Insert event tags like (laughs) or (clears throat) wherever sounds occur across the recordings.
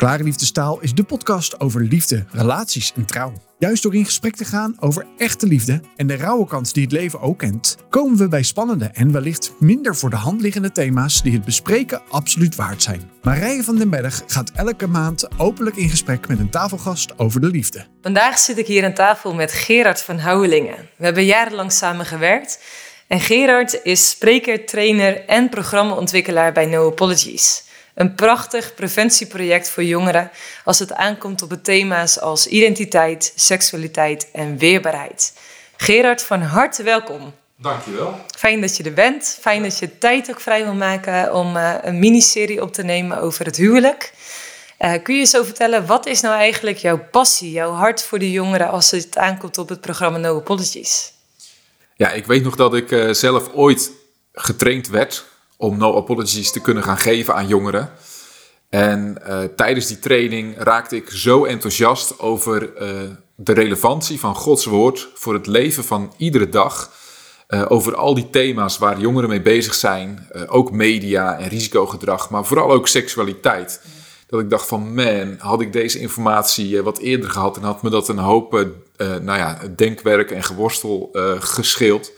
Klare Liefdestaal is de podcast over liefde, relaties en trouw. Juist door in gesprek te gaan over echte liefde en de rauwe kant die het leven ook kent, komen we bij spannende en wellicht minder voor de hand liggende thema's die het bespreken absoluut waard zijn. Marije van den Berg gaat elke maand openlijk in gesprek met een tafelgast over de liefde. Vandaag zit ik hier aan tafel met Gerard van Houwelingen. We hebben jarenlang samen gewerkt en Gerard is spreker, trainer en programmaontwikkelaar bij No Apologies. Een prachtig preventieproject voor jongeren als het aankomt op het thema's als identiteit, seksualiteit en weerbaarheid. Gerard, van harte welkom. Dankjewel. Fijn dat je er bent. Fijn dat je tijd ook vrij wil maken om uh, een miniserie op te nemen over het huwelijk. Uh, kun je zo vertellen, wat is nou eigenlijk jouw passie, jouw hart voor de jongeren als het aankomt op het programma No Apologies? Ja, ik weet nog dat ik uh, zelf ooit getraind werd om no apologies te kunnen gaan geven aan jongeren. En uh, tijdens die training raakte ik zo enthousiast over uh, de relevantie van Gods woord voor het leven van iedere dag. Uh, over al die thema's waar jongeren mee bezig zijn. ook media en risicogedrag, maar vooral ook seksualiteit. Dat ik dacht van man, had ik deze informatie wat eerder gehad en had me dat een hoop nou ja, denkwerk en geworstel gescheeld.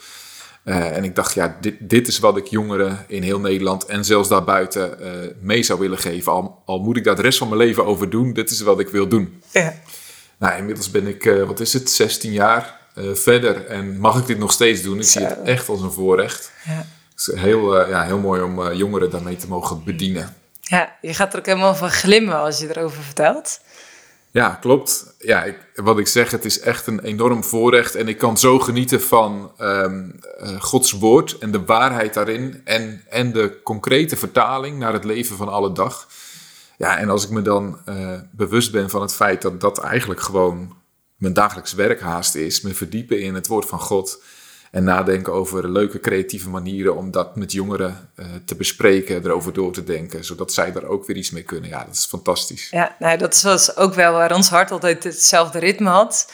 Uh, en ik dacht, ja, dit, dit is wat ik jongeren in heel Nederland en zelfs daarbuiten uh, mee zou willen geven. Al, al, moet ik daar de rest van mijn leven over doen, dit is wat ik wil doen. Ja. Nou, inmiddels ben ik, uh, wat is het, 16 jaar verder en mag ik dit nog steeds doen. Ik Zo. zie het echt als een voorrecht. Ja. Het is heel, ja, heel mooi om jongeren daarmee te mogen bedienen. Ja, je gaat er ook helemaal van glimmen als je erover vertelt. Ja, klopt. Ja, ik, wat ik zeg, het is echt een enorm voorrecht. En ik kan zo genieten van um, uh, Gods woord en de waarheid daarin. En, en de concrete vertaling naar het leven van alle dag. Ja, en als ik me dan uh, bewust ben van het feit dat dat eigenlijk gewoon mijn dagelijks werkhaast is. Me verdiepen in het woord van God. En nadenken over leuke creatieve manieren om dat met jongeren uh, te bespreken, erover door te denken, zodat zij daar ook weer iets mee kunnen. Ja, dat is fantastisch. Ja, nou, dat was ook wel waar ons hart altijd hetzelfde ritme had.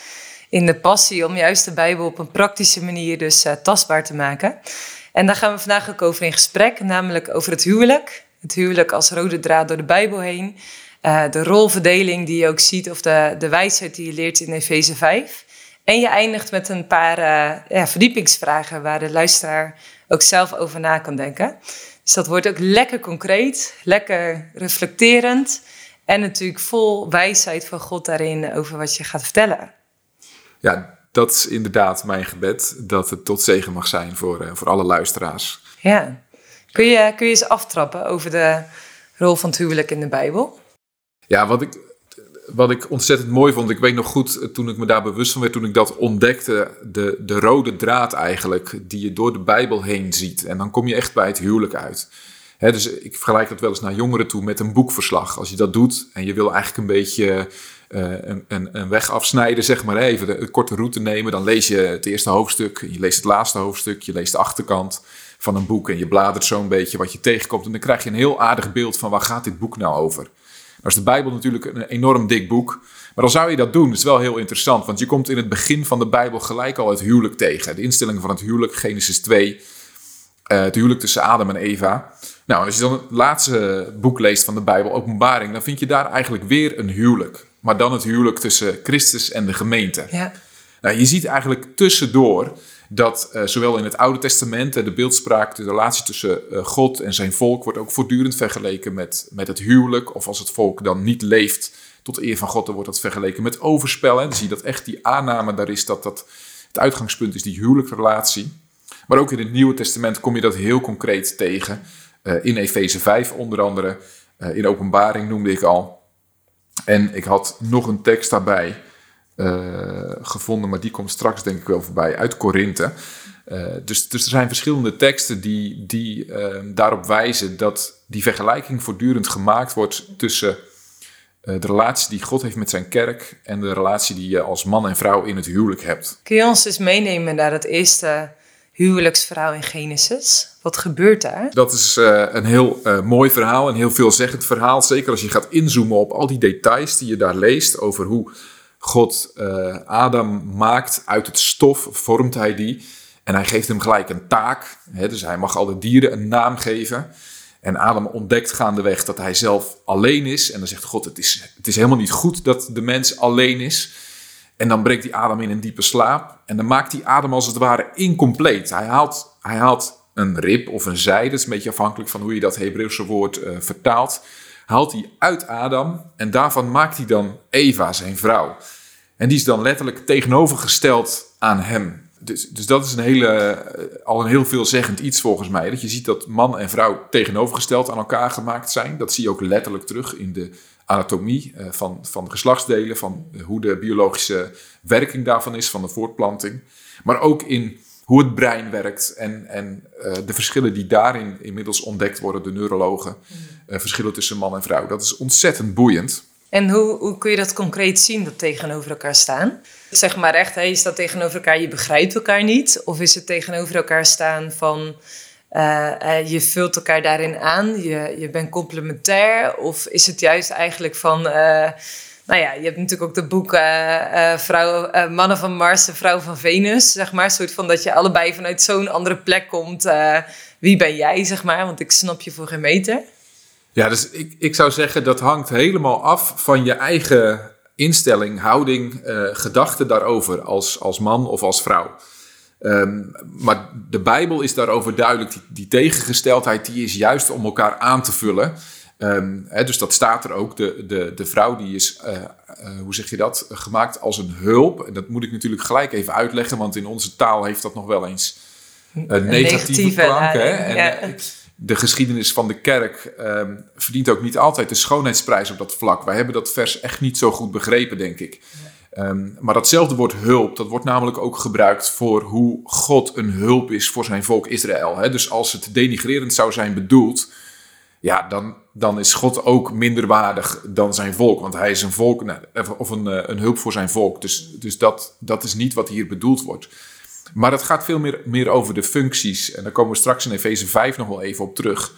In de passie om juist de Bijbel op een praktische manier dus uh, tastbaar te maken. En daar gaan we vandaag ook over in gesprek, namelijk over het huwelijk. Het huwelijk als rode draad door de Bijbel heen. Uh, de rolverdeling die je ook ziet, of de, de wijsheid die je leert in Efeze 5. En je eindigt met een paar uh, ja, verdiepingsvragen waar de luisteraar ook zelf over na kan denken. Dus dat wordt ook lekker concreet, lekker reflecterend en natuurlijk vol wijsheid van God daarin over wat je gaat vertellen. Ja, dat is inderdaad mijn gebed, dat het tot zegen mag zijn voor, uh, voor alle luisteraars. Ja, kun je, kun je eens aftrappen over de rol van het huwelijk in de Bijbel? Ja, wat ik wat ik ontzettend mooi vond, ik weet nog goed eh, toen ik me daar bewust van werd, toen ik dat ontdekte, de, de rode draad eigenlijk, die je door de Bijbel heen ziet. En dan kom je echt bij het huwelijk uit. dus ik vergelijk dat wel eens naar jongeren toe met een boekverslag. Als je dat doet en je wil eigenlijk een beetje uh, een, een, een, weg afsnijden, zeg maar even een korte route nemen, dan lees je het eerste hoofdstuk, je leest het laatste hoofdstuk, je leest de achterkant van een boek en je bladert zo'n beetje wat je tegenkomt. En dan krijg je een heel aardig beeld van waar gaat dit boek nou over. Nou is de Bijbel natuurlijk een enorm dik boek. Maar dan zou je dat doen. Dat is wel heel interessant. Want je komt in het begin van de Bijbel gelijk al het huwelijk tegen. De instelling van het huwelijk, Genesis 2. Uh, eh, het huwelijk tussen Adam en Eva. Nou, als je dan het laatste boek leest van de Bijbel, Openbaring, dan vind je daar eigenlijk weer een huwelijk. Maar dan het huwelijk tussen Christus en de gemeente. Ja. Nou, je ziet eigenlijk tussendoor dat uh, zowel in het Oude Testament de beeldspraak, de relatie tussen uh, God en zijn volk, wordt ook voortdurend vergeleken met, met het huwelijk. Of als het volk dan niet leeft tot eer van God, dan wordt dat vergeleken met overspel. Hè. Dan zie je dat echt die aanname daar is dat, dat het uitgangspunt is die huwelijksrelatie. Maar ook in het Nieuwe Testament kom je dat heel concreet tegen. Uh, in Efeze 5 onder andere, in Openbaring noemde ik al. En ik had nog een tekst daarbij. Uh, gevonden, maar die komt straks denk ik wel voorbij, uit Korinthe. Uh, dus, dus er zijn verschillende teksten die, die uh, daarop wijzen dat die vergelijking voortdurend gemaakt wordt tussen de relatie die God heeft met zijn kerk en de relatie die je als man en vrouw in het huwelijk hebt. Kun je ons eens meenemen naar het eerste huwelijksverhaal in Genesis? Wat gebeurt daar? Dat is een heel mooi verhaal, een heel veelzeggend verhaal. Zeker als je gaat inzoomen op al die details die je daar leest over hoe God uh, Adam maakt uit het stof, vormt hij die. En hij geeft hem gelijk een taak. Hè, dus hij mag alle dieren een naam geven. En Adam ontdekt gaandeweg dat hij zelf alleen is. En dan zegt God, het is, het is helemaal niet goed dat de mens alleen is. En dan breekt die Adam in een diepe slaap. En dan maakt die Adam als het ware incompleet. Hij haalt, hij haalt een rib of een zij, dat is een beetje afhankelijk van hoe je dat Hebreeuwse woord uh, vertaalt. Haalt hij uit Adam en daarvan maakt hij dan Eva, zijn vrouw. En die is dan letterlijk tegenovergesteld aan hem. Dus, dus dat is een hele, eh, al een heel veelzeggend iets volgens mij. Dat je ziet dat man en vrouw tegenovergesteld aan elkaar gemaakt zijn. Dat zie je ook letterlijk terug in de anatomie uh, van, van geslachtsdelen, van hoe de biologische werking daarvan is, van de voortplanting. Maar ook in hoe het brein werkt en, en uh, de verschillen die daarin inmiddels ontdekt worden, de neurologen, uh, verschillen tussen man en vrouw. Dat is ontzettend boeiend. En hoe, hoe kun je dat concreet zien, dat tegenover elkaar staan? Zeg maar echt, hey, is dat tegenover elkaar, je begrijpt elkaar niet? Of is het tegenover elkaar staan van, uh, je vult elkaar daarin aan, je, je bent complementair? Of is het juist eigenlijk van, nou ja, je hebt natuurlijk ook de boek uh, vrouw, Mannen van Mars en Vrouw van Venus, zeg maar. Een soort van dat je allebei vanuit zo'n andere plek komt. wie ben jij, zeg maar? Want ik snap je voor geen meter. Ja, dus ik, ik zou zeggen dat hangt helemaal af van je eigen instelling, houding, gedachten daarover als, als man of als vrouw. Um, maar de Bijbel is daarover duidelijk. Die, die, tegengesteldheid die is juist om elkaar aan te vullen. Um, hè, dus dat staat er ook. De, de, de vrouw die is, uh, uh, hoe zeg je dat, gemaakt als een hulp. En dat moet ik natuurlijk gelijk even uitleggen, want in onze taal heeft dat nog wel eens een negatieve, negatieve klank. Hè? En, ja de geschiedenis van de kerk um, verdient ook niet altijd de schoonheidsprijs op dat vlak. Wij hebben dat vers echt niet zo goed begrepen, denk ik. Um, maar datzelfde woord hulp, dat wordt namelijk ook gebruikt voor hoe God een hulp is voor zijn volk Israël. Hè? Dus als het denigrerend zou zijn bedoeld, ja, dan, dan is God ook minder waardig dan zijn volk. Want hij is een volk, nou, of een, eh, een hulp voor zijn volk. Dus, dus dat, dat is niet wat hier bedoeld wordt. Maar het gaat veel meer, meer over de functies. En daar komen we straks in Efeze 5 nog wel even op terug.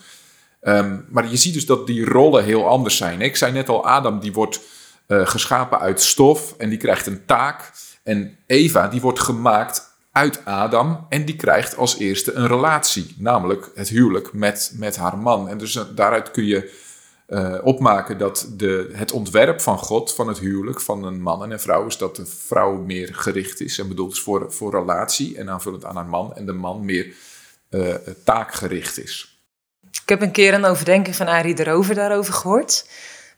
Um, maar je ziet dus dat die rollen heel anders zijn. Ik zei net al, Adam die wordt uh, geschapen uit stof en die krijgt een taak. En Eva die wordt gemaakt uit Adam en die krijgt als eerste een relatie. Namelijk het huwelijk met, met haar man. En dus uh, daaruit kun je uh, opmaken dat de, het ontwerp van God, van het huwelijk van een man en een vrouw, is dat de vrouw meer gericht is en bedoeld is voor, voor relatie en aanvullend aan haar man, en de man meer uh, taakgericht is. Ik heb een keer een overdenking van Arie de Rover daarover gehoord,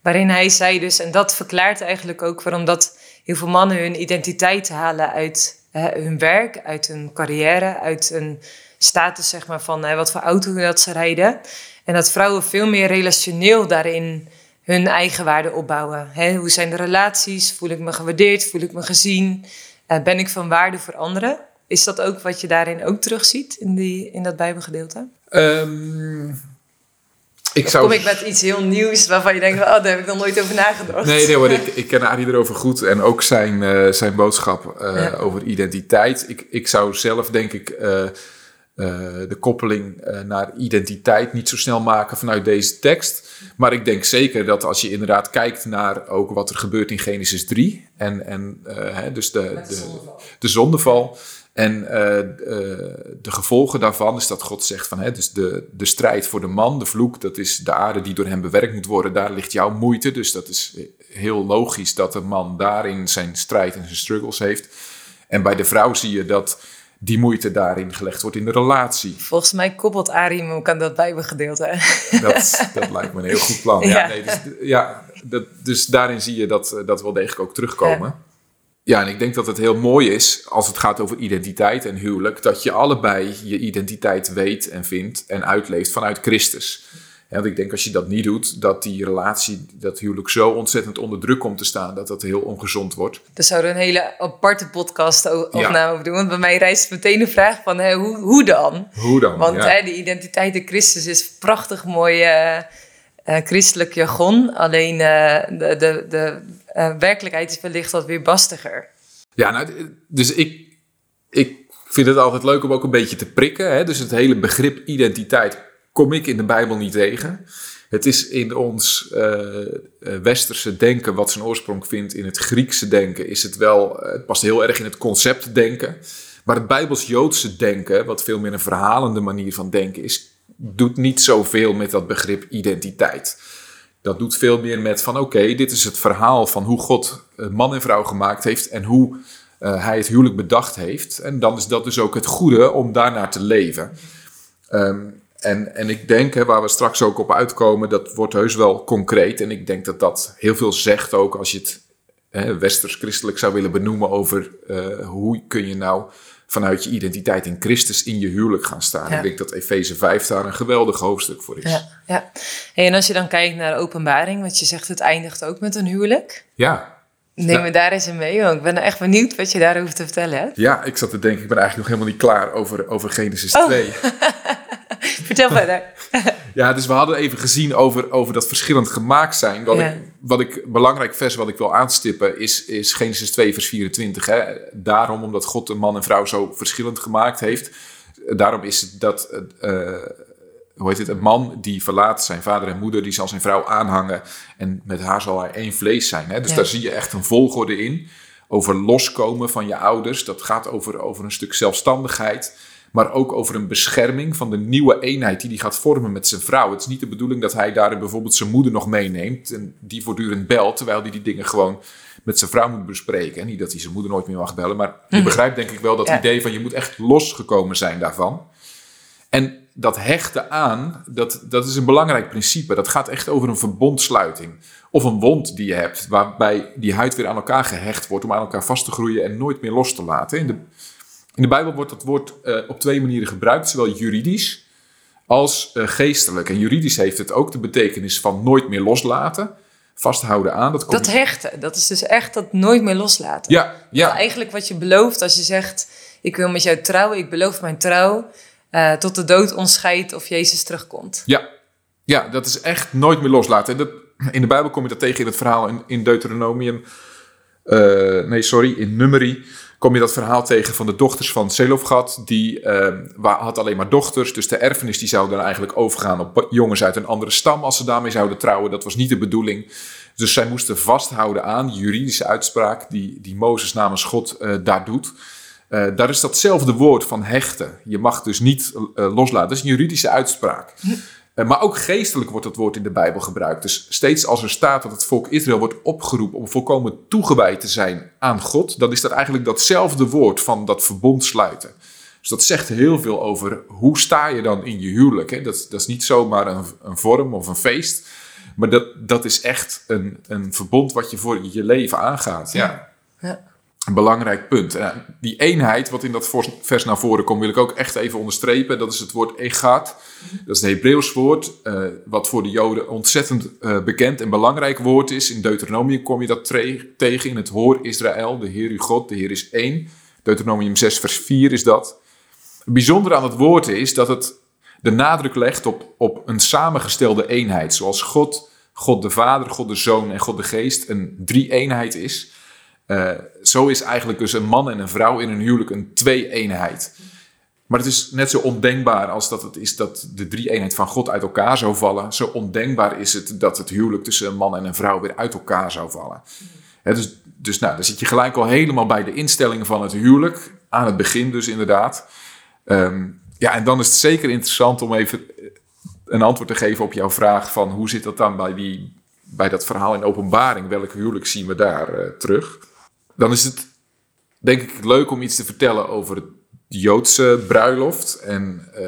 waarin hij zei dus, en dat verklaart eigenlijk ook waarom dat heel veel mannen hun identiteit halen uit hun werk, uit hun carrière, uit een status zeg maar van wat voor auto dat ze rijden. En dat vrouwen veel meer relationeel daarin hun eigen waarde opbouwen. hoe zijn de relaties? Voel ik me gewaardeerd? Voel ik me gezien? Uh, ben ik van waarde voor anderen? Is dat ook wat je daarin ook terugziet in, die, in dat Bijbelgedeelte? Um, ik zou... kom ik met iets heel nieuws waarvan je denkt, oh, daar heb ik nog nooit over nagedacht. Nee, nee ik, (laughs) ik ken Arie erover goed en ook zijn, uh, zijn boodschap uh, ja. over identiteit. Ik, ik zou zelf denk ik uh, de koppeling naar identiteit niet zo snel maken vanuit deze tekst. Maar ik denk zeker dat als je inderdaad kijkt naar ook wat er gebeurt in Genesis 3. En, en hè, dus de, de, de zondeval. En de gevolgen daarvan is dat God zegt van hè, dus de, de strijd voor de man, de vloek, dat is de aarde die door hem bewerkt moet worden. Daar ligt jouw moeite. Dus dat is heel logisch dat de man daarin zijn strijd en zijn struggles heeft. En bij de vrouw zie je dat die moeite daarin gelegd wordt in de relatie. Volgens mij koppelt Arie ook aan dat Bijbelgedeelte. Dat, dat lijkt me een heel goed plan. (laughs) Ja, ja nee, dus, ja dat, dus daarin zie je dat, dat wel degelijk ook terugkomen. Ja. Ja, en ik denk dat het heel mooi is als het gaat over identiteit en huwelijk, dat je allebei je identiteit weet en vindt en uitleeft vanuit Christus. want ik denk als je dat niet doet, dat die relatie, dat huwelijk zo ontzettend onder druk komt te staan, dat dat heel ongezond wordt. Daar zouden we een hele aparte podcast opname ja. over doen. Want bij mij rijst meteen de vraag van, hé, hoe, hoe dan? Hoe dan, Want ja. hè, de identiteit in Christus is prachtig mooi uh, uh, christelijk jargon. Alleen uh, de, de, de werkelijkheid is wellicht wat weer bastiger. Ja, nou, dus ik, ik vind het altijd leuk om ook een beetje te prikken. Hè? Dus het hele begrip identiteit kom ik in de Bijbel niet tegen. Het is in ons uh, westerse denken, wat zijn oorsprong vindt in het Griekse denken, is het wel, het past heel erg in het concept denken. Maar het Bijbels-Joodse denken, wat veel meer een verhalende manier van denken is, doet niet zoveel met dat begrip identiteit. Dat doet veel meer met van oké, dit is het verhaal van hoe God man en vrouw gemaakt heeft en hoe uh, hij het huwelijk bedacht heeft. En dan is dat dus ook het goede om daarnaar te leven. Um, en, en ik denk, hè, waar we straks ook op uitkomen, dat wordt heus wel concreet. En ik denk dat dat heel veel zegt ook als je het westers-christelijk zou willen benoemen over uh, hoe kun je nou vanuit je identiteit in Christus in je huwelijk gaan staan. Ik denk dat Efeze 5 daar een geweldig hoofdstuk voor is. Ja, ja. En als je dan kijkt naar de openbaring, wat je zegt, het eindigt ook met een huwelijk. Ja. Neem me daar eens in mee, want ik ben echt benieuwd wat je daarover te vertellen hebt. Ja, ik zat te denken, ik ben eigenlijk nog helemaal niet klaar over, over Genesis oh. 2. (laughs) Vertel verder. (laughs) ja, dus we hadden even gezien over, over dat verschillend gemaakt zijn. Wat, ik, wat ik, belangrijk vers wat ik wil aanstippen is, is Genesis 2 vers 24. Hè. Daarom, omdat God een man en vrouw zo verschillend gemaakt heeft. Daarom is het dat... Uh, hoe heet het, een man die verlaat zijn vader en moeder, die zal zijn vrouw aanhangen en met haar zal hij één vlees zijn. Hè? Dus daar zie je echt een volgorde in. Over loskomen van je ouders, dat gaat over, over een stuk zelfstandigheid, maar ook over een bescherming van de nieuwe eenheid die hij gaat vormen met zijn vrouw. Het is niet de bedoeling dat hij daarin bijvoorbeeld zijn moeder nog meeneemt en die voortdurend belt, terwijl hij die dingen gewoon met zijn vrouw moet bespreken. En niet dat hij zijn moeder nooit meer mag bellen, maar je mhm. begrijpt denk ik wel dat idee van je moet echt losgekomen zijn daarvan. En dat hechten aan, dat, dat is een belangrijk principe. Dat gaat echt over een verbondsluiting. Of een wond die je hebt, waarbij die huid weer aan elkaar gehecht wordt om aan elkaar vast te groeien en nooit meer los te laten. In de, in de Bijbel wordt dat woord uh, op twee manieren gebruikt, zowel juridisch als uh, geestelijk. En juridisch heeft het ook de betekenis van nooit meer loslaten, vasthouden aan. Dat, dat hechten, dat is dus echt dat nooit meer loslaten. Ja, ja. eigenlijk wat je belooft als je zegt, ik wil met jou trouwen, ik beloof mijn trouw uh, tot de dood ons scheidt of Jezus terugkomt. Ja. ja, dat is echt nooit meer loslaten. In de Bijbel kom je dat tegen in het verhaal in, in Deuteronomium. Uh, nee, sorry, in Numeri kom je dat verhaal tegen van de dochters van Zelofgat. Die uh, had alleen maar dochters, dus de erfenis die zou dan eigenlijk overgaan op jongens uit een andere stam als ze daarmee zouden trouwen. Dat was niet de bedoeling. Dus zij moesten vasthouden aan juridische uitspraak die, die Mozes namens God uh, daar doet. Uh, daar is datzelfde woord van hechten. Je mag dus niet uh, loslaten. Dat is een juridische uitspraak. Uh, maar ook geestelijk wordt dat woord in de Bijbel gebruikt. Dus steeds als er staat dat het volk Israël wordt opgeroepen om volkomen toegewijd te zijn aan God, dan is dat eigenlijk datzelfde woord van dat verbond sluiten. Dus dat zegt heel veel over hoe sta je dan in je huwelijk. Hè? Dat, dat is niet zomaar een, een vorm of een feest, maar dat, dat is echt een, een verbond wat je voor je leven aangaat. ja. ja belangrijk punt. die eenheid, wat in dat vers naar voren komt, wil ik ook echt even onderstrepen. Dat is het woord egat. Dat is een Hebreeuws woord, uh, wat voor de Joden ontzettend uh, bekend en belangrijk woord is. In Deuteronomium kom je dat tegen in het Hoor Israël. De Heer uw God, de Heer is één. Deuteronomium 6, vers 4 is dat. Het aan het woord is dat het de nadruk legt op, op een samengestelde eenheid. Zoals God, God de Vader, God de Zoon en God de Geest een drie-eenheid is uh, zo is eigenlijk dus een man en een vrouw in een huwelijk een twee-eenheid. Maar het is net zo ondenkbaar als dat het is dat de drie-eenheid van God uit elkaar zou vallen. Zo ondenkbaar is het dat het huwelijk tussen een man en een vrouw weer uit elkaar zou vallen. dus dus nou, dan zit je gelijk al helemaal bij de instellingen van het huwelijk. Aan het begin dus inderdaad. Um, ja, en dan is het zeker interessant om even een antwoord te geven op jouw vraag van hoe zit dat dan bij, die, bij dat verhaal in openbaring? Welk huwelijk zien we daar uh, terug? Dan is het denk ik leuk om iets te vertellen over de Joodse bruiloft en uh,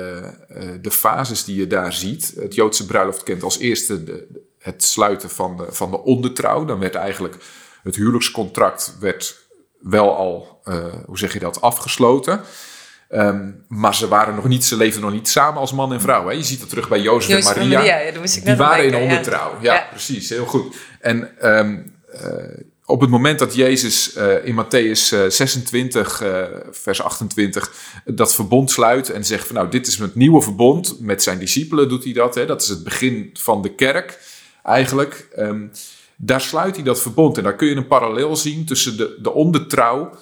de fases die je daar ziet. Het Joodse bruiloft kent als eerste de, het sluiten van de, van de ondertrouw. Dan werd eigenlijk het huwelijkscontract werd wel al, uh, hoe zeg je dat, afgesloten. Um, maar ze waren nog niet, ze leefden nog niet samen als man en vrouw. Hè? Je ziet dat terug bij Jozef en Maria. Maria ja, die waren in ondertrouw. Ja, ja, precies, heel goed. En um, op het moment dat Jezus uh, in Matthäus 26, uh, uh, vers 28, dat verbond sluit en zegt van nou, dit is het nieuwe verbond, met zijn discipelen doet hij dat, hè, dat is het begin van de kerk eigenlijk. Um, daar sluit hij dat verbond en daar kun je een parallel zien tussen de, de ondertrouw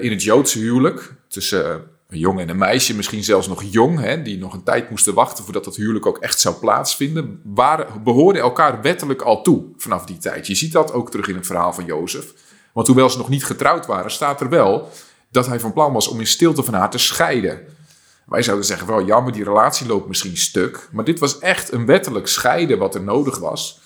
in het Joodse huwelijk, tussen een jongen en een meisje, misschien zelfs nog jong, hè, die nog een tijd moesten wachten voordat dat huwelijk ook echt zou plaatsvinden, waren, behoorden elkaar wettelijk al toe vanaf die tijd. Je ziet dat ook terug in het verhaal van Jozef. Want hoewel ze nog niet getrouwd waren, staat er wel dat hij van plan was om in stilte van haar te scheiden. Wij zouden zeggen, wel jammer, die relatie loopt misschien stuk. Maar dit was echt een wettelijk scheiden wat er nodig was.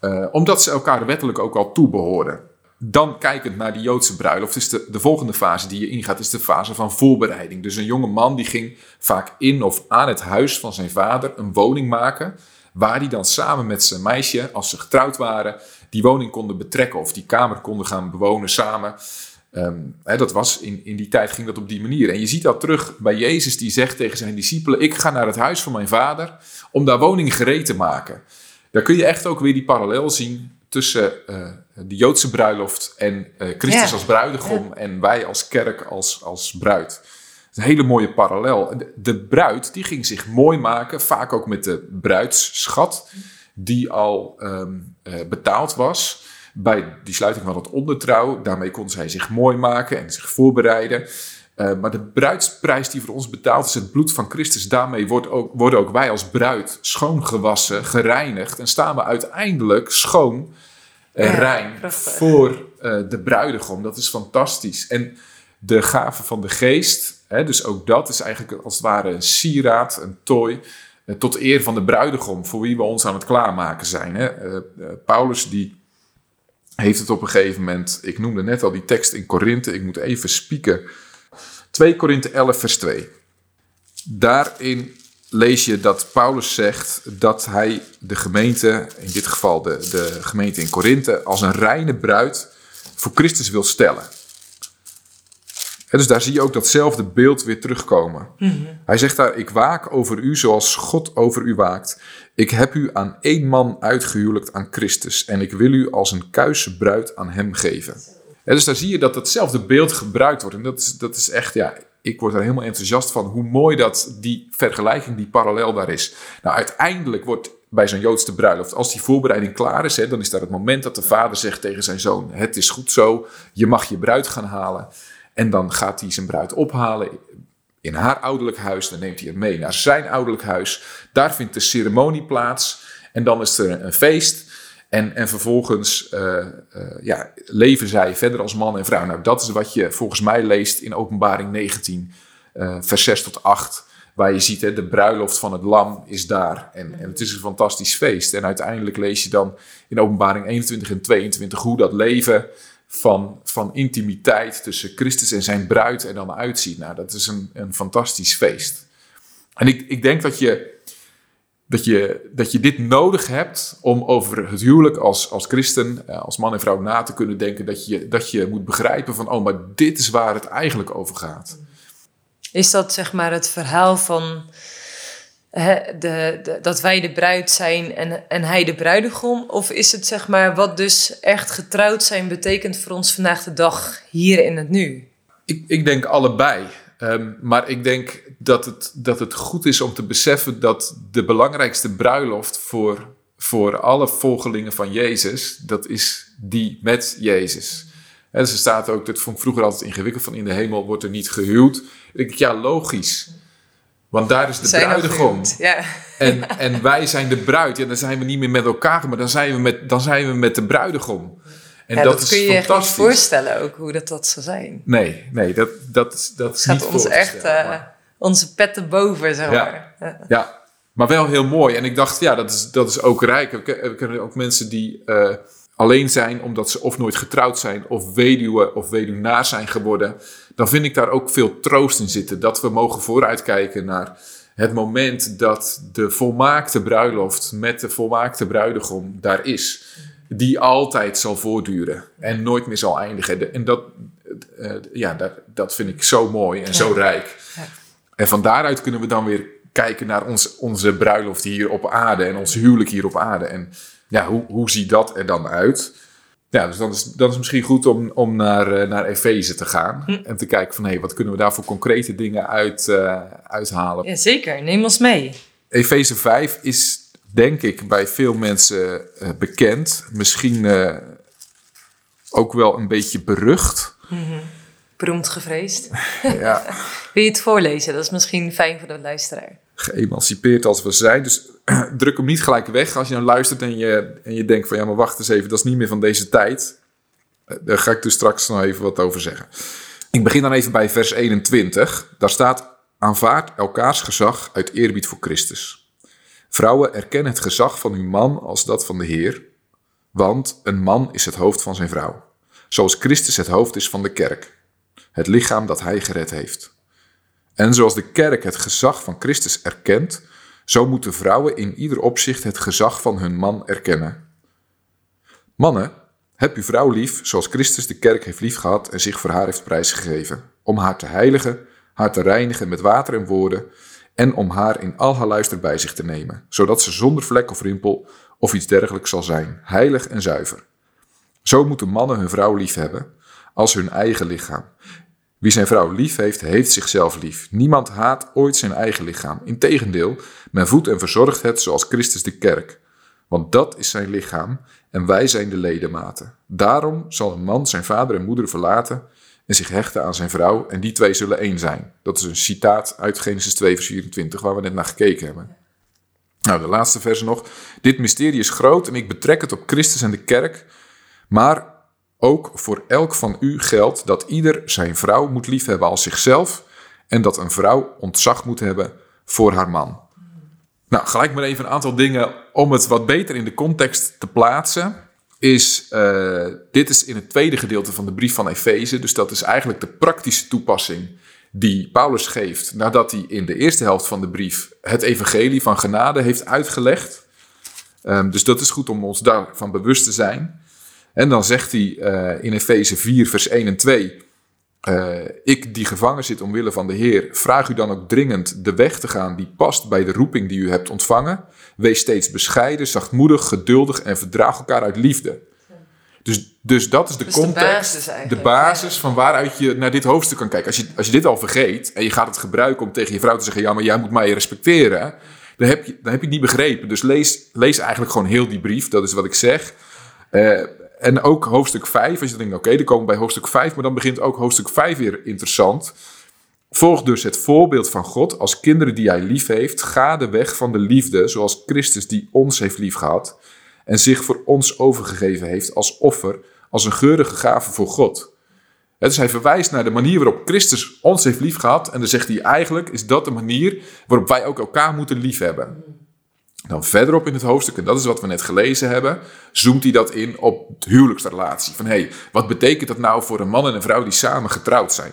Uh, omdat ze elkaar wettelijk ook al toebehoorden. Dan kijkend naar die Joodse bruiloft is de, de volgende fase die je ingaat, is de fase van voorbereiding. Dus een jonge man die ging vaak in of aan het huis van zijn vader een woning maken, waar hij dan samen met zijn meisje, als ze getrouwd waren, die woning konden betrekken of die kamer konden gaan bewonen samen. Um, hè, dat was in, in die tijd ging dat op die manier. En je ziet dat terug bij Jezus die zegt tegen zijn discipelen: Ik ga naar het huis van mijn vader om daar woning gereed te maken. Daar kun je echt ook weer die parallel zien tussen uh, de Joodse bruiloft en uh, Christus als bruidegom en wij als kerk als, als bruid. Een hele mooie parallel. De, de, bruid die ging zich mooi maken, vaak ook met de bruidsschat, die al um, uh, betaald was bij die sluiting van het ondertrouw. Daarmee kon zij zich mooi maken en zich voorbereiden. Uh, maar de bruidsprijs die voor ons betaald is het bloed van Christus. Daarmee wordt ook, worden ook wij als bruid schoongewassen, gereinigd. En staan we uiteindelijk schoon, ja, rein voor uh, de bruidegom. Dat is fantastisch. En de gave van de geest, hè, dus ook dat is eigenlijk als het ware een sieraad, een tooi. Tot eer van de bruidegom, voor wie we ons aan het klaarmaken zijn. Hè. Paulus die heeft het op een gegeven moment, ik noemde net al die tekst in Korinthe, ik moet even spieken. 2 Korinthe 11, vers 2. Daarin lees je dat Paulus zegt dat hij de gemeente, in dit geval de, de gemeente in Korinthe, als een reine bruid voor Christus wil stellen. dus daar zie je ook datzelfde beeld weer terugkomen. Mm -hmm. Hij zegt daar: Ik waak over u zoals God over u waakt. Ik heb u aan één man uitgehuwelijkt aan Christus. En ik wil u als een kuise bruid aan hem geven. En dus daar zie je dat datzelfde beeld gebruikt wordt. En dat is, dat is echt, ja, ik word er helemaal enthousiast van hoe mooi dat die vergelijking, die parallel daar is. Nou, uiteindelijk wordt bij zo'n Joodse bruiloft, als die voorbereiding klaar is, hè, dan is daar het moment dat de vader zegt tegen zijn zoon: Het is goed zo, je mag je bruid gaan halen. En dan gaat hij zijn bruid ophalen in haar ouderlijk huis. Dan neemt hij het mee naar zijn ouderlijk huis. Daar vindt de ceremonie plaats. En dan is er een feest. En, en vervolgens uh, ja, leven zij verder als man en vrouw. Nou, dat is wat je volgens mij leest in Openbaring 19, uh, eh, vers 6 tot 8. Waar je ziet, hè, de bruiloft van het lam is daar. En, en het is een fantastisch feest. En uiteindelijk lees je dan in Openbaring 21 en 22 hoe dat leven van, van intimiteit tussen Christus en zijn bruid er dan uitziet. Nou, dat is een, een fantastisch feest. En ik, ik denk dat je, dat, je, dat je dit nodig hebt om over het huwelijk als, als christen, eh, als man en vrouw na te kunnen denken. Dat je, dat je moet begrijpen van, oh, maar dit is waar het eigenlijk over gaat. Is dat zeg maar het verhaal van de, de, dat wij de bruid zijn en, en hij de bruidegom? Of is het zeg maar wat dus echt getrouwd zijn betekent voor ons vandaag de dag hier in het nu? Ik, ik denk allebei. Um, maar ik denk dat het, dat het goed is om te beseffen dat de belangrijkste bruiloft voor, voor alle volgelingen van Jezus, dat is die met Jezus. En er staat ook, dat vond ik vroeger altijd ingewikkeld, van in de hemel wordt er niet gehuwd. Dan denk ik, ja, logisch. Want daar is de zijn bruidegom. Ja. En, en wij zijn de bruid. Ja, dan zijn we niet meer met elkaar, maar dan zijn we met, dan zijn we met de bruidegom. En ja, dat, dat kun je je niet voorstellen ook, hoe dat, dat zou zijn. Nee, nee, dat, dat, dat is gaat ons echt uh, onze petten boven, zeg maar. Ja, ja, maar wel heel mooi. En ik dacht, ja, dat is, dat is ook rijk. We kennen ook mensen die uh, alleen zijn omdat ze of nooit getrouwd zijn, of weduwe of weduwnaar zijn geworden dan vind ik daar ook veel troost in zitten. Dat we mogen vooruitkijken naar het moment dat de volmaakte bruiloft met de volmaakte bruidegom daar is. Die altijd zal voortduren en nooit meer zal eindigen. En dat, uh, ja, dat, dat vind ik zo mooi en zo rijk. Ja. En van daaruit kunnen we dan weer kijken naar ons, onze bruiloft hier op aarde en ons huwelijk hier op aarde. En ja, hoe, hoe ziet dat er dan uit? Ja, dus dan is, dan is het misschien goed om, om naar, uh, naar Efeze te gaan. Hm. En te kijken van, hé, hey, wat kunnen we daar voor concrete dingen uit, uh, uithalen? Ja, zeker. Neem ons mee. Efeze 5 is, denk ik, bij veel mensen uh, bekend. Misschien ook wel een beetje berucht. Mm -hmm. Beroemd gevreesd. (laughs) ja. (laughs) Wil je het voorlezen? Dat is misschien fijn voor de luisteraar. Geëmancipeerd als we zijn. Dus (clears throat) druk hem niet gelijk weg als je dan luistert en je, en je denkt van ja, maar wacht eens even, dat is niet meer van deze tijd. Eh, daar ga ik dus straks nog even wat over zeggen. Ik begin dan even bij vers 21. Daar staat: aanvaard elkaars gezag uit eerbied voor Christus. Vrouwen, erkennen het gezag van uw man als dat van de Heer, want een man is het hoofd van zijn vrouw, zoals Christus het hoofd is van de kerk, het lichaam dat hij gered heeft. En zoals de kerk het gezag van Christus erkent, zo moeten vrouwen in ieder opzicht het gezag van hun man erkennen. Mannen, heb uw vrouw lief, zoals Christus de kerk heeft liefgehad en zich voor haar heeft prijsgegeven, om haar te heiligen, haar te reinigen met water en woorden, en om haar in al haar luister bij zich te nemen, zodat ze zonder vlek of rimpel of iets dergelijks zal zijn, heilig en zuiver. Zo moeten mannen hun vrouw lief hebben, als hun eigen lichaam. Wie zijn vrouw lief heeft, heeft zichzelf lief. Niemand haat ooit zijn eigen lichaam. Integendeel, men voedt en verzorgt het zoals Christus de kerk. Want dat is zijn lichaam en wij zijn de ledematen. Daarom zal een man zijn vader en moeder verlaten en zich hechten aan zijn vrouw en die twee zullen één zijn. Dat is een citaat uit Genesis 2 vers 24 waar we net naar gekeken hebben. Nou, de laatste vers nog. Dit mysterie is groot en ik betrek het op Christus en de kerk, maar ook voor elk van u geldt dat ieder zijn vrouw moet liefhebben als zichzelf en dat een vrouw ontzag moet hebben voor haar man. Nou, gelijk maar even een aantal dingen om het wat beter in de context te plaatsen. Is, uh, dit is in het tweede gedeelte van de brief van Efeze. Dus dat is eigenlijk de praktische toepassing die Paulus geeft nadat hij in de eerste helft van de brief het evangelie van genade heeft uitgelegd. Um, dus dat is goed om ons daarvan bewust te zijn. En dan zegt hij uh, in Efeze 4, vers 1 en 2. Uh, ik die gevangen zit omwille van de Heer, vraag u dan ook dringend de weg te gaan die past bij de roeping die u hebt ontvangen. Wees steeds bescheiden, zachtmoedig, geduldig en verdraag elkaar uit liefde. Dus, dus dat is de Dus context, de basis de basis van waaruit je naar dit hoofdstuk kan kijken. Als je, als je dit al vergeet en je gaat het gebruiken om tegen je vrouw te zeggen: Ja, maar jij moet mij respecteren. Dan heb je, dan heb je het niet begrepen. Dus lees, lees eigenlijk gewoon heel die brief. Dat is wat ik zeg. Uh, en ook hoofdstuk 5, als je denkt, oké, dan komen we bij hoofdstuk 5, maar dan begint ook hoofdstuk 5 weer interessant. Volg dus het voorbeeld van God als kinderen die hij lief heeft. Ga de weg van de liefde, zoals Christus die ons heeft liefgehad en zich voor ons overgegeven heeft als offer, als een geurige gave voor God. dus hij verwijst naar de manier waarop Christus ons heeft liefgehad en dan zegt hij eigenlijk, is dat de manier waarop wij ook elkaar moeten liefhebben. Dan verderop in het hoofdstuk, en dat is wat we net gelezen hebben, zoomt hij dat in op de huwelijksrelatie. Van hé, hey, wat betekent dat nou voor een man en een vrouw die samen getrouwd zijn?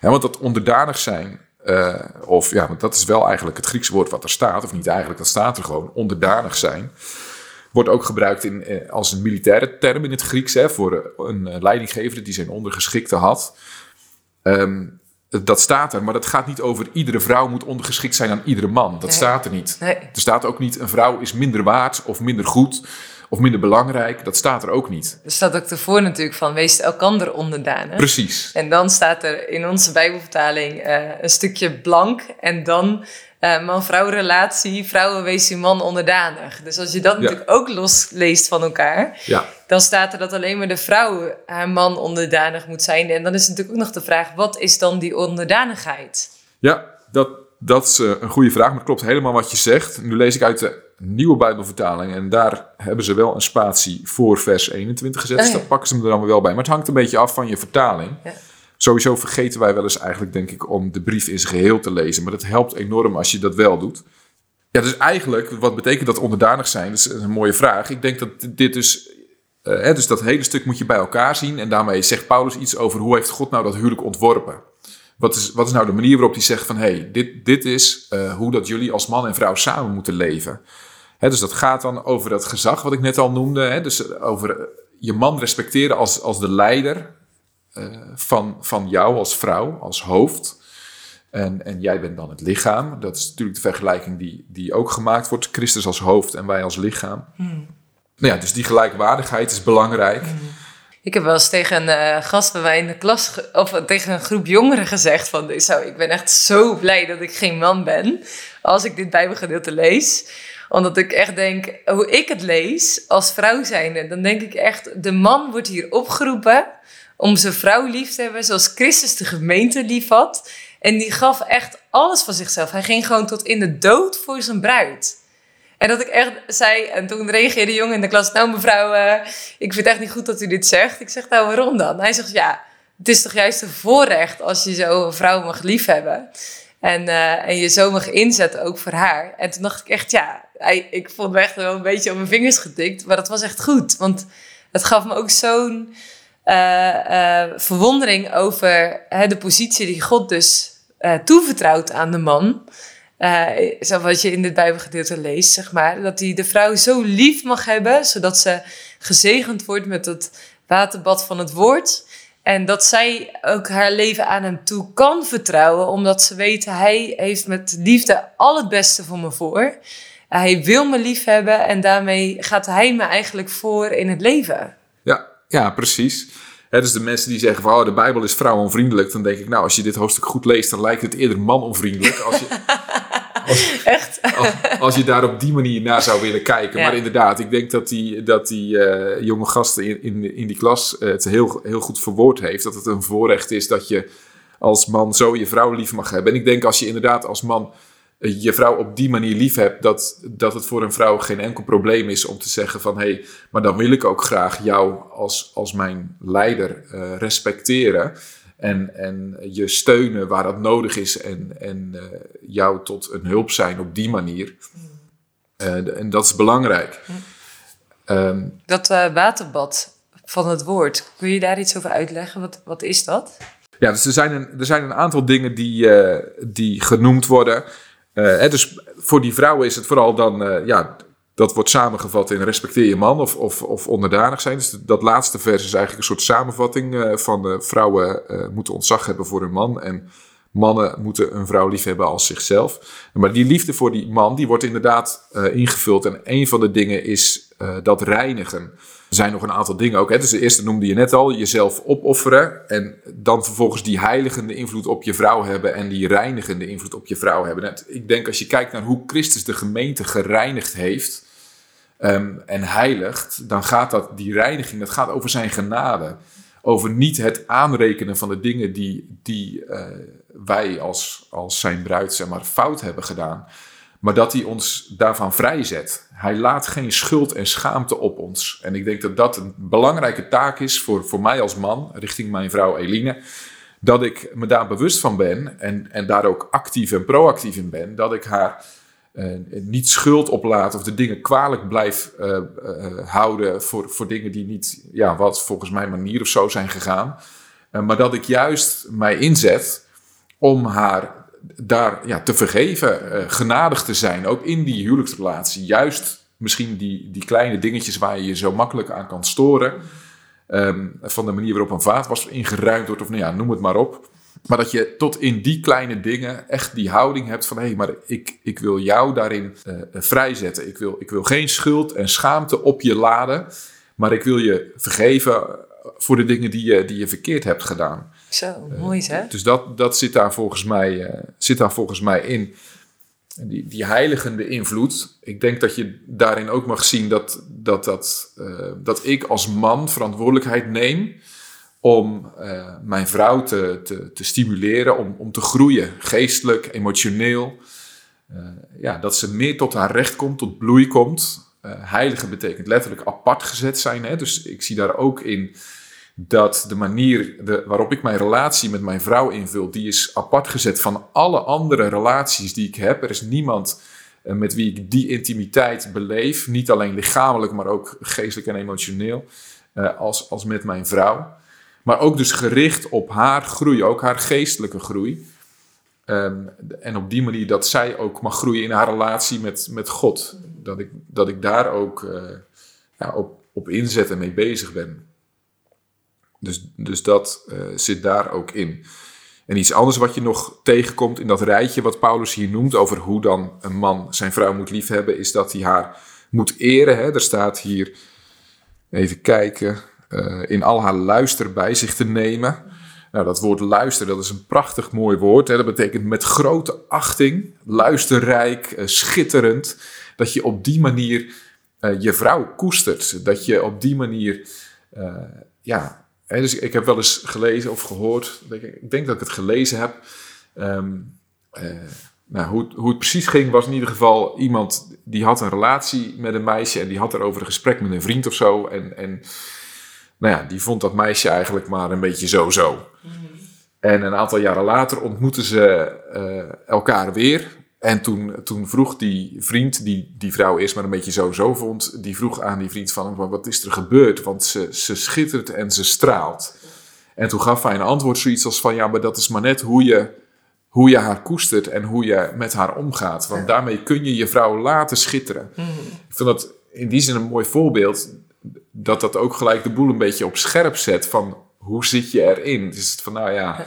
Want dat onderdanig zijn, uh, of ja, want dat is wel eigenlijk het Griekse woord wat er staat, of niet eigenlijk, dat staat er gewoon, onderdanig zijn. Wordt ook gebruikt in, eh, als een militaire term in het Grieks, hè, voor een leidinggever die zijn ondergeschikte had. Um, dat staat er, maar dat gaat niet over iedere vrouw moet ondergeschikt zijn aan iedere man. Dat Nee. staat er niet. Nee. Er staat ook niet een vrouw is minder waard of minder goed of minder belangrijk. Dat staat er ook niet. Er staat ook ervoor natuurlijk van wees elkander onderdanig. Precies. En dan staat er in onze Bijbelvertaling eh, een stukje blank en dan eh, man-vrouw relatie, vrouwen wees uw man onderdanig. Dus als je dat natuurlijk ook losleest van elkaar, Ja. Dan staat er dat alleen maar de vrouw haar man onderdanig moet zijn. En dan is natuurlijk ook nog de vraag, wat is dan die onderdanigheid? Ja, dat, dat is eh, een goede vraag, maar het klopt helemaal wat je zegt. Nu lees ik uit de nieuwe Bijbelvertaling en daar hebben ze wel een spatie voor vers 21 gezet. Oh Dus daar pakken ze hem er dan wel bij. Maar het hangt een beetje af van je vertaling. Ja. Sowieso vergeten wij wel eens eigenlijk, denk ik, om de brief in zijn geheel te lezen. Maar dat helpt enorm als je dat wel doet. Ja, dus eigenlijk, wat betekent dat onderdanig zijn? Dat is een mooie vraag. Ik denk dat dit dus... eh, hè, dus dat hele stuk moet je bij elkaar zien. En daarmee zegt Paulus iets over hoe heeft God nou dat huwelijk ontworpen. Wat is, wat is nou de manier waarop hij zegt van... hé, hey, dit, dit is eh, hoe dat jullie als man en vrouw samen moeten leven. Hè, dus dat gaat dan over dat gezag wat ik net al noemde. Hè, dus over eh, je man respecteren als, als de leider van, van jou als vrouw, als hoofd. En, en jij bent dan het lichaam. Dat is natuurlijk de vergelijking die, die ook gemaakt wordt. Christus als hoofd en wij als lichaam. Nou ja, dus die gelijkwaardigheid is belangrijk. Ik heb wel eens tegen een eh, gast bij mij in de klas, of tegen een groep jongeren gezegd van, ik ben echt zo blij dat ik geen man ben als ik dit bijbelgedeelte lees. Omdat ik echt denk, hoe ik het lees als vrouw zijnde, dan denk ik echt, de man wordt hier opgeroepen om zijn vrouw lief te hebben zoals Christus de gemeente lief had. En die gaf echt alles van zichzelf. Hij ging gewoon tot in de dood voor zijn bruid. En dat ik echt zei, en toen reageerde de jongen in de klas, nou mevrouw, eh, ik vind het echt niet goed dat u dit zegt. Ik zeg, nou waarom dan? Hij zegt, ja, het is toch juist een voorrecht als je zo een vrouw mag liefhebben. En, uh, en je zo mag inzetten, ook voor haar. En toen dacht ik echt, ja, hij, ik vond me echt wel een beetje op mijn vingers getikt. Maar dat was echt goed. Want het gaf me ook zo'n uh, verwondering over de positie die God dus toevertrouwt aan de man. Zo wat je in dit Bijbelgedeelte leest, zeg maar. Dat hij de vrouw zo lief mag hebben, zodat ze gezegend wordt met het waterbad van het woord. En dat zij ook haar leven aan hem toe kan vertrouwen, omdat ze weet, hij heeft met liefde al het beste voor me voor. Hij wil me lief hebben en daarmee gaat hij me eigenlijk voor in het leven. Ja, ja precies. He, dus de mensen die zeggen van oh, de Bijbel is vrouwonvriendelijk, dan denk ik, nou, als je dit hoofdstuk goed leest, dan lijkt het eerder manonvriendelijk. Als je, (laughs) Als, (laughs) Echt? Als, je daar op die manier naar zou willen kijken. Maar inderdaad, ik denk dat die, dat die uh, jonge gasten in, in, in die klas het heel, heel goed verwoord heeft. Dat het een voorrecht is dat je als man zo je vrouw lief mag hebben. En ik denk als je inderdaad als man eh, je vrouw op die manier lief hebt, dat, dat het voor een vrouw geen enkel probleem is om te zeggen van hé, hey, maar dan wil ik ook graag jou als, als mijn leider uh, respecteren. En, en je steunen waar dat nodig is en, en uh, jou tot een hulp zijn op die manier. Uh, en dat is belangrijk. Um, dat uh, waterbad van het woord, kun je daar iets over uitleggen? Wat, wat is dat? Ja, dus er zijn een, er zijn een aantal dingen die, die genoemd worden. Hè, dus voor die vrouwen is het vooral dan ja, dat wordt samengevat in respecteer je man of, of, of onderdanig zijn. Dus dat laatste vers is eigenlijk een soort samenvatting uh, van uh, vrouwen uh, moeten ontzag hebben voor hun man. En mannen moeten een vrouw lief hebben als zichzelf. Maar die liefde voor die man, die wordt inderdaad ingevuld. En een van de dingen is dat reinigen. Zijn nog een aantal dingen ook. Hè. Dus de eerste noemde je net al, jezelf opofferen. En dan vervolgens die heiligende invloed op je vrouw hebben. En die reinigende invloed op je vrouw hebben. Ik denk als je kijkt naar hoe Christus de gemeente gereinigd heeft um, en heiligt, dan gaat dat, die reiniging, dat gaat over zijn genade. Over niet het aanrekenen van de dingen die, die uh, wij als, als zijn bruid zeg maar, fout hebben gedaan. Maar dat hij ons daarvan vrijzet. Hij laat geen schuld en schaamte op ons. En ik denk dat dat een belangrijke taak is voor, voor mij als man, richting mijn vrouw Eline. Dat ik me daar bewust van ben en, en daar ook actief en proactief in ben. Dat ik haar uh, niet schuld oplaat of de dingen kwalijk blijf uh, uh, houden voor, voor dingen die niet, ja, wat volgens mijn manier of zo zijn gegaan. maar dat ik juist mij inzet om haar daar ja, te vergeven, genadig te zijn, ook in die huwelijksrelatie. Juist misschien die, die kleine dingetjes waar je je zo makkelijk aan kan storen. Um, van de manier waarop een vaat was ingeruimd wordt, of nou ja, noem het maar op. Maar dat je tot in die kleine dingen echt die houding hebt van hé, hey, maar ik, ik wil jou daarin uh, vrijzetten. Ik wil, ik wil geen schuld en schaamte op je laden, maar ik wil je vergeven voor de dingen die je, die je verkeerd hebt gedaan. Zo, mooi hè? dus dat, dat zit, daar volgens mij, uh, zit daar volgens mij in. Die, die heiligende invloed. Ik denk dat je daarin ook mag zien dat, dat, dat, dat ik als man verantwoordelijkheid neem om uh, mijn vrouw te, te, te, stimuleren, om, om te groeien, geestelijk, emotioneel. Uh, ja, dat ze meer tot haar recht komt, tot bloei komt. Uh, heilige betekent letterlijk apart gezet zijn. Hè? Dus ik zie daar ook in dat de manier de, waarop ik mijn relatie met mijn vrouw invul, die is apart gezet van alle andere relaties die ik heb. Er is niemand met wie ik die intimiteit beleef, niet alleen lichamelijk, maar ook geestelijk en emotioneel, als, als met mijn vrouw. Maar ook dus gericht op haar groei, ook haar geestelijke groei. Um, en op die manier dat zij ook mag groeien in haar relatie met, met God. Dat ik, dat ik daar ook uh, ja, op, op inzet en mee bezig ben. Dus, dus dat uh, zit daar ook in. En iets anders wat je nog tegenkomt in dat rijtje wat Paulus hier noemt over hoe dan een man zijn vrouw moet liefhebben, is dat hij haar moet eren. Hè? Er staat hier, even kijken, uh, in al haar luister bij zich te nemen. Nou, dat woord luister, dat is een prachtig mooi woord. Hè? Dat betekent met grote achting, luisterrijk, uh, schitterend. Dat je op die manier je vrouw koestert. Dat je op die manier, ja. Dus ik heb wel eens gelezen of gehoord, ik denk dat ik het gelezen heb. Um, nou, hoe, hoe het precies ging, was in ieder geval iemand die had een relatie met een meisje en die had erover een gesprek met een vriend of zo. En, en nou ja, die vond dat meisje eigenlijk maar een beetje zo-zo. En een aantal jaren later ontmoeten ze eh, elkaar weer. En toen, toen vroeg die vriend, die die vrouw eerst maar een beetje zo-zo vond, die vroeg aan die vriend van hem, wat is er gebeurd? Want ze, ze schittert en ze straalt. En toen gaf hij een antwoord zoiets als van, ja, maar dat is maar net hoe je, hoe je haar koestert en hoe je met haar omgaat. Want daarmee kun je je vrouw laten schitteren. Ik vind dat in die zin een mooi voorbeeld, dat dat ook gelijk de boel een beetje op scherp zet van, hoe zit je erin? Dus het van, nou ja,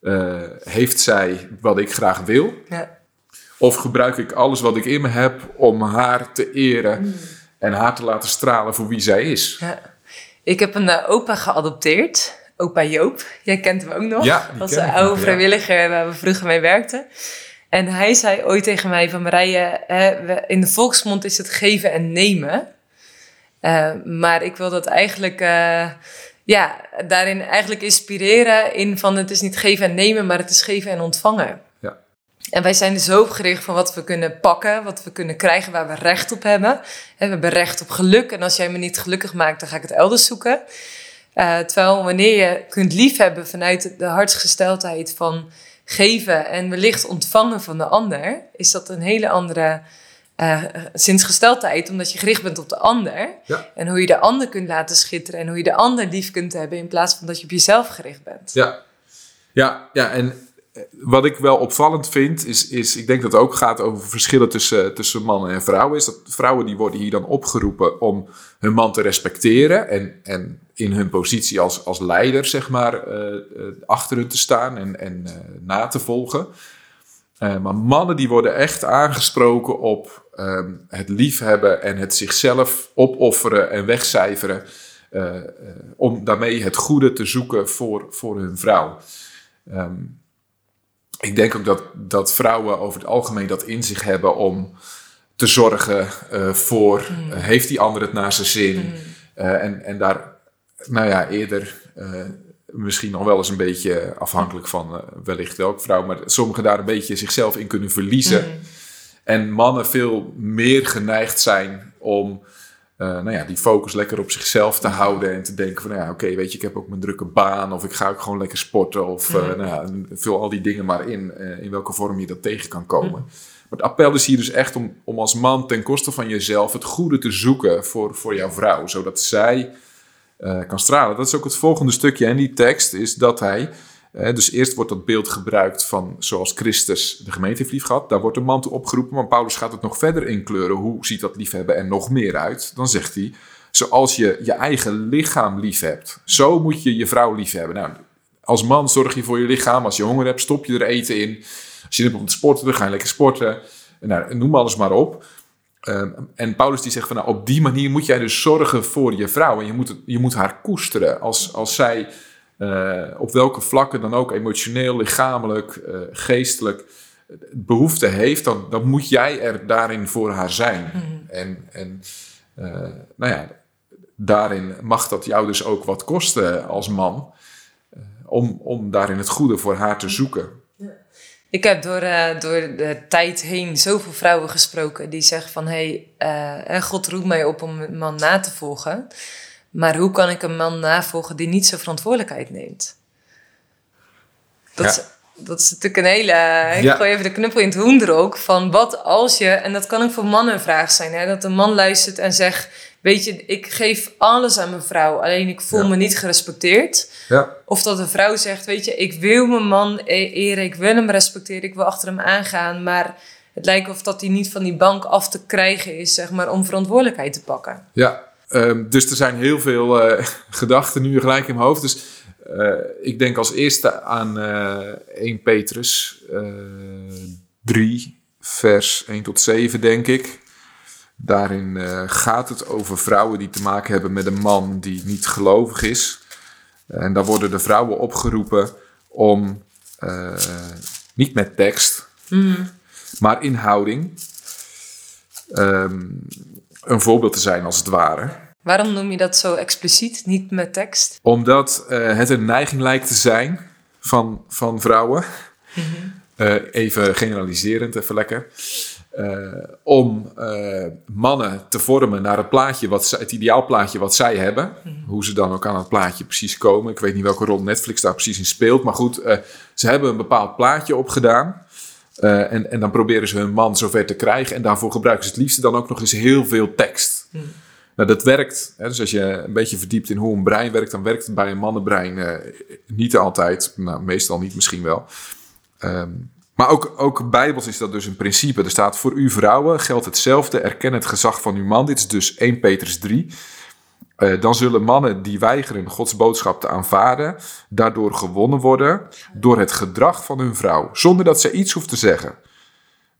uh, heeft zij wat ik graag wil? Ja. Of gebruik ik alles wat ik in me heb om haar te eren en haar te laten stralen voor wie zij is? Ja. Ik heb een uh, opa geadopteerd, opa Joop. Jij kent hem ook nog. Ja, als een oude nog, vrijwilliger ja. waar we vroeger mee werkten. En hij zei ooit tegen mij van Marije, in de volksmond is het geven en nemen. Uh, maar ik wil dat eigenlijk uh, ja, daarin eigenlijk inspireren in van het is niet geven en nemen, maar het is geven en ontvangen. En wij zijn dus zo gericht van wat we kunnen pakken, wat we kunnen krijgen, waar we recht op hebben. we hebben recht op geluk en als jij me niet gelukkig maakt, dan ga ik het elders zoeken. Uh, terwijl wanneer je kunt liefhebben vanuit de hartsgesteldheid van geven en wellicht ontvangen van de ander, is dat een hele andere uh, zinsgesteldheid, omdat je gericht bent op de ander. Ja. En hoe je de ander kunt laten schitteren en hoe je de ander lief kunt hebben in plaats van dat je op jezelf gericht bent. Ja, ja, ja en wat ik wel opvallend vind, is, is ik denk dat het ook gaat over verschillen tussen, tussen mannen en vrouwen. Is dat vrouwen die worden hier dan opgeroepen om hun man te respecteren en, en in hun positie als, als leider, zeg maar, uh, uh, achter hun te staan en, en uh, na te volgen. maar mannen die worden echt aangesproken op um, het liefhebben en het zichzelf opofferen en wegcijferen. Om daarmee het goede te zoeken voor, voor hun vrouw. Um, ik denk ook dat, dat vrouwen over het algemeen dat in zich hebben om te zorgen uh, voor, mm. heeft die ander het naar zijn zin? Mm. en, en daar, nou ja, eerder misschien nog wel eens een beetje afhankelijk van wellicht welke vrouw, maar sommigen daar een beetje zichzelf in kunnen verliezen. Mm. En mannen veel meer geneigd zijn om uh, nou ja, die focus lekker op zichzelf te houden. En te denken van, nou ja, oké, weet je, ik heb ook mijn drukke baan. Of ik ga ook gewoon lekker sporten. Of uh, nou ja, vul al die dingen maar in. Uh, in welke vorm je dat tegen kan komen. Maar het appel is hier dus echt om, om als man ten koste van jezelf het goede te zoeken voor, voor jouw vrouw. Zodat zij kan stralen. Dat is ook het volgende stukje in die tekst. Is dat hij dus eerst wordt dat beeld gebruikt van zoals Christus de gemeente heeft. Daar wordt de man toe opgeroepen, maar Paulus gaat het nog verder inkleuren. Hoe ziet dat liefhebben er nog meer uit? Dan zegt hij, zoals je je eigen lichaam lief hebt, zo moet je je vrouw lief hebben. Nou, als man zorg je voor je lichaam. Als je honger hebt, stop je er eten in. Als je hebt om te sporten, dan ga je lekker sporten. Nou, noem alles maar op. Um, en Paulus die zegt van nou, op die manier moet jij dus zorgen voor je vrouw. En je moet, je moet haar koesteren. Als, als zij op welke vlakken dan ook, emotioneel, lichamelijk, uh, geestelijk, behoefte heeft, dan, dan moet jij er daarin voor haar zijn. Mm. En, en uh, nou ja, daarin mag dat jou dus ook wat kosten als man, om, om daarin het goede voor haar te zoeken. Ik heb door, door de tijd heen zoveel vrouwen gesproken die zeggen van... hé, hey, God roept mij op om een man na te volgen. Maar hoe kan ik een man navolgen die niet zijn verantwoordelijkheid neemt? Dat, is, dat is natuurlijk een hele. Ik gooi even de knuppel in het hoender ook. Van wat als je. En dat kan ook voor mannen een vraag zijn. Hè, dat een man luistert en zegt: Weet je, ik geef alles aan mijn vrouw. Alleen ik voel me niet gerespecteerd. Ja. Of dat een vrouw zegt: Weet je, ik wil mijn man e-, eren. Ik wil hem respecteren. Ik wil achter hem aangaan. Maar het lijkt of dat hij niet van die bank af te krijgen is, zeg maar, om verantwoordelijkheid te pakken. Ja, Um, dus er zijn heel veel uh, (laughs) gedachten nu gelijk in mijn hoofd. Dus uh, ik denk als eerste aan uh, eh, 1 Petrus 3, vers 1 tot 7, denk ik. Daarin gaat het over vrouwen die te maken hebben met een man die niet gelovig is. En daar worden de vrouwen opgeroepen om niet met tekst, mm. maar in houding. Um, een voorbeeld te zijn als het ware. Waarom noem je dat zo expliciet, niet met tekst? Omdat uh, het een neiging lijkt te zijn van, van vrouwen. Mm -hmm. uh, even generaliserend, even lekker. om mannen te vormen naar het plaatje, wat het ideaalplaatje wat zij hebben. Mhm. Hoe ze dan ook aan het plaatje precies komen. Ik weet niet welke rol Netflix daar precies in speelt. Maar goed, ze hebben een bepaald plaatje opgedaan. Uh, en, en dan proberen ze hun man zover te krijgen. En daarvoor gebruiken ze het liefste dan ook nog eens heel veel tekst. Hmm. Nou, dat werkt. Hè, dus als je een beetje verdiept in hoe een brein werkt, dan werkt het bij een mannenbrein uh, niet altijd. Nou, meestal niet, misschien wel. Um, maar ook, ook bijbels is dat dus een principe. Er staat voor u vrouwen geldt hetzelfde. Erken het gezag van uw man. Dit is dus 1 Petrus 3. Uh, dan zullen mannen die weigeren Gods boodschap te aanvaarden, daardoor gewonnen worden door het gedrag van hun vrouw, zonder dat ze iets hoeft te zeggen.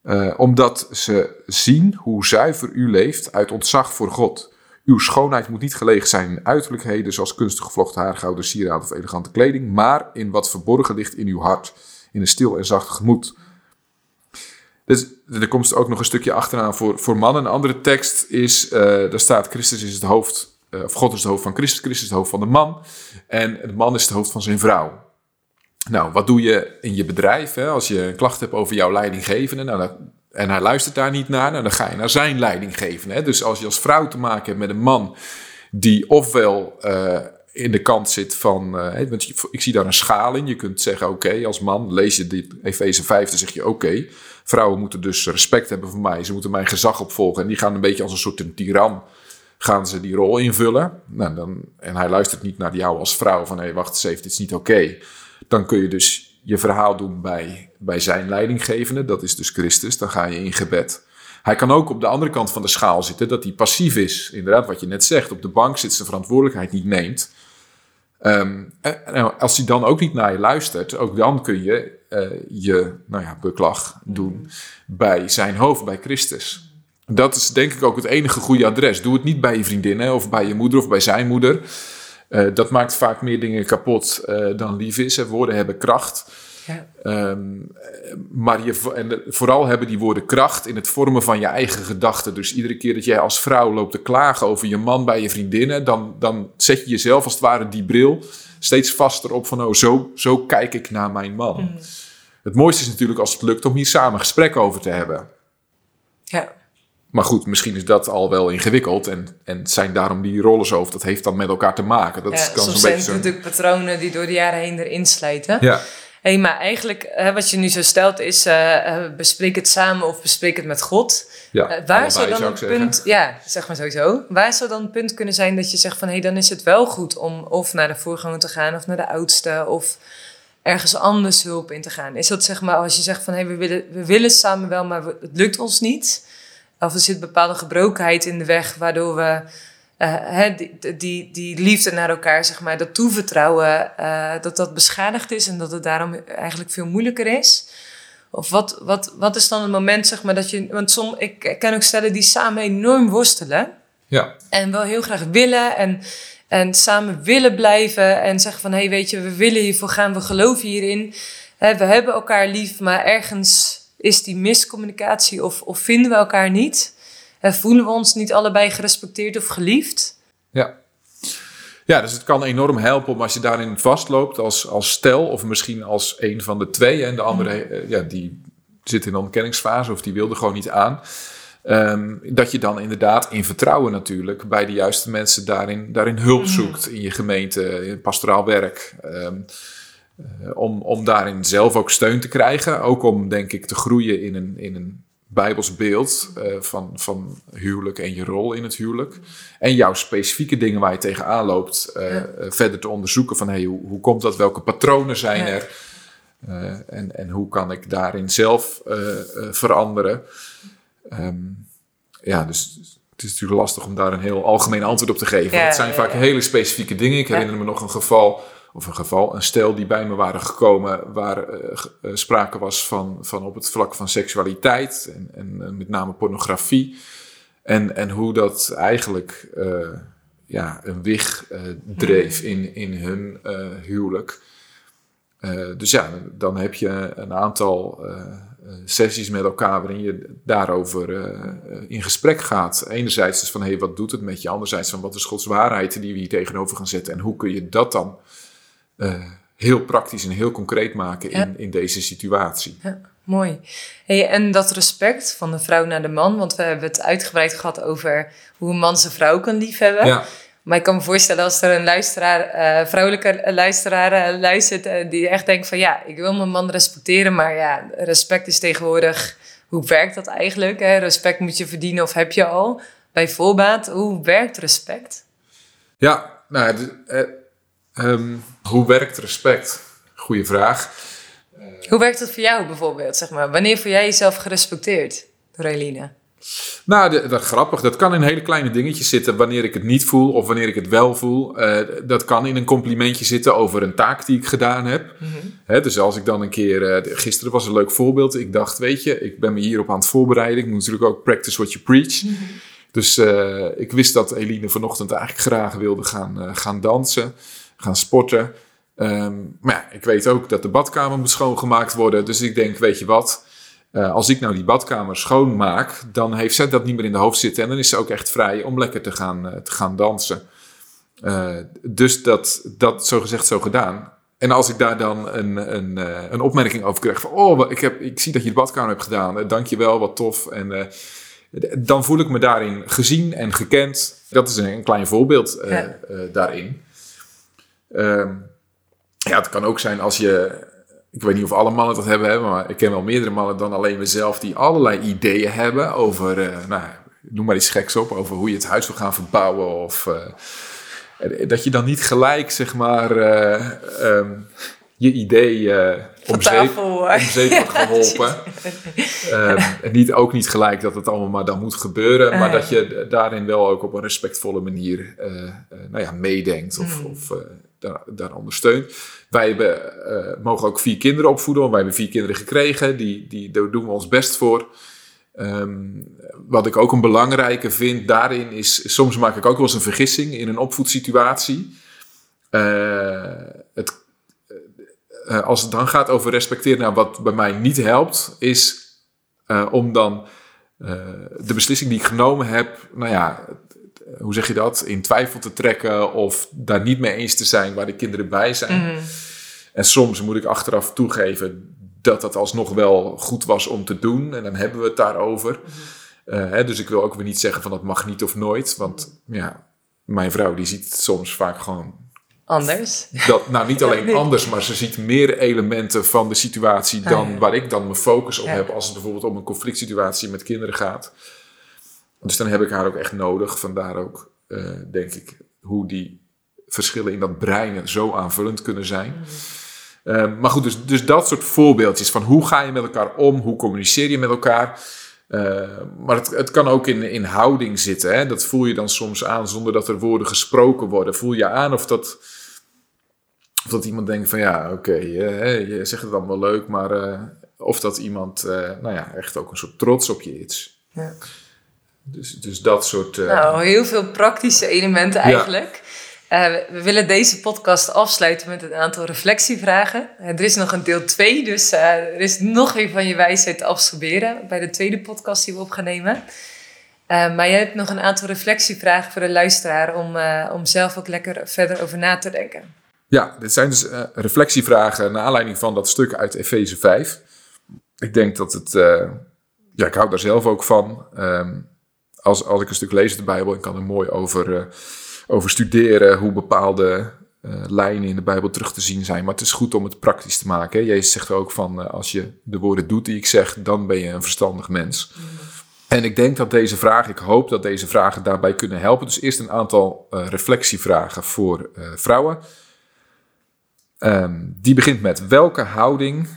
Uh, omdat ze zien hoe zuiver u leeft uit ontzag voor God. Uw schoonheid moet niet gelegen zijn in uiterlijkheden, zoals kunstig gevlochten haar, gouden sieraad of elegante kleding, maar in wat verborgen ligt in uw hart, in een stil en zacht gemoed. Dus er komt ook nog een stukje achteraan voor, voor mannen. Een andere tekst is, uh, daar staat, Christus is het hoofd of God is het hoofd van Christus, Christus is het hoofd van de man. En de man is het hoofd van zijn vrouw. Nou, wat doe je in je bedrijf? Hè? Als je een klacht hebt over jouw leidinggevende nou, en hij luistert daar niet naar, nou, dan ga je naar zijn leidinggevende. Hè? Dus als je als vrouw te maken hebt met een man die ofwel uh, in de kant zit van, uh, want ik zie daar een schaal in. Je kunt zeggen, oké, als man lees je dit Efeze 5, dan zeg je, oké, vrouwen moeten dus respect hebben voor mij. Ze moeten mijn gezag opvolgen en die gaan een beetje als een soort een tiran gaan ze die rol invullen. Nou, dan, en hij luistert niet naar jou als vrouw van hé, hey, wacht eens even, dit is niet oké. Dan kun je dus je verhaal doen bij, bij zijn leidinggevende, dat is dus Christus. Dan ga je in gebed. Hij kan ook op de andere kant van de schaal zitten, dat hij passief is. Inderdaad, wat je net zegt, op de bank zit zijn verantwoordelijkheid niet neemt. Um, en als hij dan ook niet naar je luistert, ook dan kun je uh, je nou ja, beklag doen bij zijn hoofd, bij Christus. Dat is denk ik ook het enige goede adres. Doe het niet bij je vriendinnen of bij je moeder of bij zijn moeder. Uh, dat maakt vaak meer dingen kapot uh, dan lief is. Hè. Woorden hebben kracht. Ja. Um, maar je, en vooral hebben die woorden kracht in het vormen van je eigen gedachten. Dus iedere keer dat jij als vrouw loopt te klagen over je man bij je vriendinnen, dan, dan zet je jezelf als het ware die bril steeds vaster op van, oh, zo, zo kijk ik naar mijn man. Mm. Het mooiste is natuurlijk als het lukt om hier samen gesprek over te hebben. Ja. Maar goed, misschien is dat al wel ingewikkeld en, en zijn daarom die rollen zo. Of dat heeft dan met elkaar te maken. Dat ja, kan soms zo'n zijn beetje natuurlijk patronen die door de jaren heen erin slijten. Ja, Hey, maar eigenlijk, hè, wat je nu zo stelt, is eh, eh, bespreek het samen of bespreek het met God. ja Eh, waar zou dan ik het punt, ja, zeg maar sowieso. Waar zou dan het punt kunnen zijn dat je zegt van hé, hey, dan is het wel goed om of naar de voorganger te gaan of naar de oudste of ergens anders hulp in te gaan? Is dat zeg maar als je zegt van hé, hey, we, willen, we willen samen wel, maar het lukt ons niet? Of er zit bepaalde gebrokenheid in de weg waardoor we eh, die, die, die liefde naar elkaar, zeg maar, dat toevertrouwen, eh, dat dat beschadigd is en dat het daarom eigenlijk veel moeilijker is? Of wat, wat, wat is dan het moment, zeg maar, dat je. Want som, ik ken ook stellen die samen enorm worstelen. Ja, En wel heel graag willen en, en samen willen blijven. En zeggen van, hé, hey, weet je, we willen hiervoor gaan, we geloven hierin. We hebben elkaar lief, maar ergens is die miscommunicatie of, of vinden we elkaar niet. Hè, voelen we ons niet allebei gerespecteerd of geliefd? ja. Ja, dus het kan enorm helpen om als je daarin vastloopt als, als stel, of misschien als een van de twee. En de andere, eh, ja, die zit in de ontkenningsfase of die wilde gewoon niet aan. Ehm, dat je dan inderdaad in vertrouwen natuurlijk bij de juiste mensen daarin, daarin hulp zoekt in je gemeente, in pastoraal werk. Ehm, eh, om, om daarin zelf ook steun te krijgen. Ook om, denk ik, te groeien in een, in een bijbels beeld eh, van, van huwelijk en je rol in het huwelijk. En jouw specifieke dingen waar je tegenaan loopt, eh, Ja. eh, verder te onderzoeken van hey, hoe, hoe komt dat, welke patronen zijn Ja. er Eh, en, en hoe kan ik daarin zelf eh, eh, veranderen. Ehm, ja, dus het is natuurlijk lastig om daar een heel algemeen antwoord op te geven. Ja, het zijn vaak hele specifieke dingen. Ik herinner me nog een geval, of een geval, een stel die bij me waren gekomen, waar eh, sprake was van, van op het vlak van seksualiteit en, en eh, met name pornografie. En, en hoe dat eigenlijk ja, een wig dreef in, in hun huwelijk. Dus ja, dan heb je een aantal sessies met elkaar waarin je daarover in gesprek gaat. Enerzijds dus van, hé, hey, wat doet het met je? Anderzijds van, wat is Gods waarheid die we hier tegenover gaan zetten? En hoe kun je dat dan eh, heel praktisch en heel concreet maken in, Ja. in deze situatie? Ja. mooi. Hey, en dat respect van de vrouw naar de man, want we hebben het uitgebreid gehad over hoe een man zijn vrouw kan liefhebben. Ja. Maar ik kan me voorstellen als er een luisteraar, eh, vrouwelijke luisteraar eh, luistert, die echt denkt van ja, ik wil mijn man respecteren, maar ja, respect is tegenwoordig, hoe werkt dat eigenlijk? Hè? Respect moet je verdienen of heb je al? Bij voorbaat, hoe werkt respect? Ja, nou, eh, ehm, hoe werkt respect? Goeie vraag. Hoe werkt dat voor jou bijvoorbeeld? Zeg maar? Wanneer voel jij jezelf gerespecteerd door Eline? Nou, de- dat grappig. Dat kan in hele kleine dingetjes zitten wanneer ik het niet voel of wanneer ik het wel voel. Eh, dat kan in een complimentje zitten over een taak die ik gedaan heb. Hè, dus als ik dan een keer, eh, gisteren was een leuk voorbeeld. Ik dacht, weet je, ik ben me hierop aan het voorbereiden. Ik moet natuurlijk ook practice what you preach. Dus eh, ik wist dat Eline vanochtend eigenlijk graag wilde gaan, eh, gaan dansen, gaan sporten. Ehm, maar ja, ik weet ook dat de badkamer moet schoongemaakt worden. Dus ik denk, weet je wat, eh, als ik nou die badkamer schoonmaak, dan heeft zij dat niet meer in de hoofd zitten. En dan is ze ook echt vrij om lekker te gaan, eh, te gaan dansen. Eh, dus dat, dat zo gezegd, zo gedaan. En als ik daar dan een, een, een opmerking over krijg van... oh, ik, heb, ik zie dat je de badkamer hebt gedaan, dank je wel, wat tof. En dan voel ik me daarin gezien en gekend. Dat is een, een klein voorbeeld Ja. daarin. Ehm, ja, het kan ook zijn als je... Ik weet niet of alle mannen dat hebben, maar ik ken wel meerdere mannen dan alleen mezelf... die allerlei ideeën hebben over, eh, nou, noem maar iets geks op... over hoe je het huis wil gaan verbouwen of... eh, dat je dan niet gelijk, zeg maar, eh, ehm, je idee eh om, zeep, (laughs) wordt geholpen. Ehm, en niet, ook niet gelijk dat het allemaal maar dan moet gebeuren, maar dat je daarin wel ook op een respectvolle manier nou ja, meedenkt of, Mm. of daar, ondersteunt. Wij hebben, eh, mogen ook vier kinderen opvoeden, wij hebben vier kinderen gekregen. Die, die, daar doen we ons best voor. Ehm, wat ik ook een belangrijke vind daarin is, soms maak ik ook wel eens een vergissing in een opvoedsituatie. Eh, het, eh, als het dan gaat over respecteren, wat bij mij niet helpt, is om dan de beslissing die ik genomen heb, nou ja, hoe zeg je dat, in twijfel te trekken of daar niet mee eens te zijn waar de kinderen bij zijn. Mhm. En soms moet ik achteraf toegeven dat dat alsnog wel goed was om te doen. En dan hebben we het daarover. Eh, hè, dus ik wil ook weer niet zeggen van dat mag niet of nooit. Want ja, mijn vrouw die ziet soms vaak gewoon Anders. dat, nou niet alleen (laughs) Nee. anders, maar ze ziet meer elementen van de situatie dan Ah, ja. waar ik dan mijn focus op Ja. heb als het bijvoorbeeld om een conflict situatie met kinderen gaat. Dus dan heb ik haar ook echt nodig. Vandaar ook, eh, denk ik, hoe die verschillen in dat brein zo aanvullend kunnen zijn. Eh, maar goed, dus, dus dat soort voorbeeldjes van hoe ga je met elkaar om, hoe communiceer je met elkaar. Eh, maar het, het kan ook in, in houding zitten. Hè? Dat voel je dan soms aan zonder dat er woorden gesproken worden. Voel je aan of dat, of dat iemand denkt van ja, oké, eh, je zegt het allemaal leuk, maar eh, of dat iemand eh, nou ja, echt ook een soort trots op je is. Ja. Dus, dus dat soort. eh, Nou, heel veel praktische elementen eigenlijk. Eh, we- we willen deze podcast afsluiten met een aantal reflectievragen. Eh, er is nog een deel 2, dus er is nog weer van je wijsheid te absorberen bij de tweede podcast die we op gaan nemen. Maar jij hebt nog een aantal reflectievragen voor de luisteraar om, om zelf ook lekker verder over na te denken. Ja, dit zijn dus reflectievragen naar aanleiding van dat stuk uit Efeze 5. Ik denk dat het, ja, ik hou daar zelf ook van. Ehm, als, als ik een stuk lees uit de Bijbel, ik kan er mooi over, eh, over studeren hoe bepaalde eh, lijnen in de Bijbel terug te zien zijn. Maar het is goed om het praktisch te maken. Hè? Jezus zegt ook van, eh, als je de woorden doet die ik zeg, dan ben je een verstandig mens. En ik denk dat deze vragen, ik hoop dat deze vragen daarbij kunnen helpen. Dus eerst een aantal reflectievragen voor vrouwen. Ehm, die begint met welke houding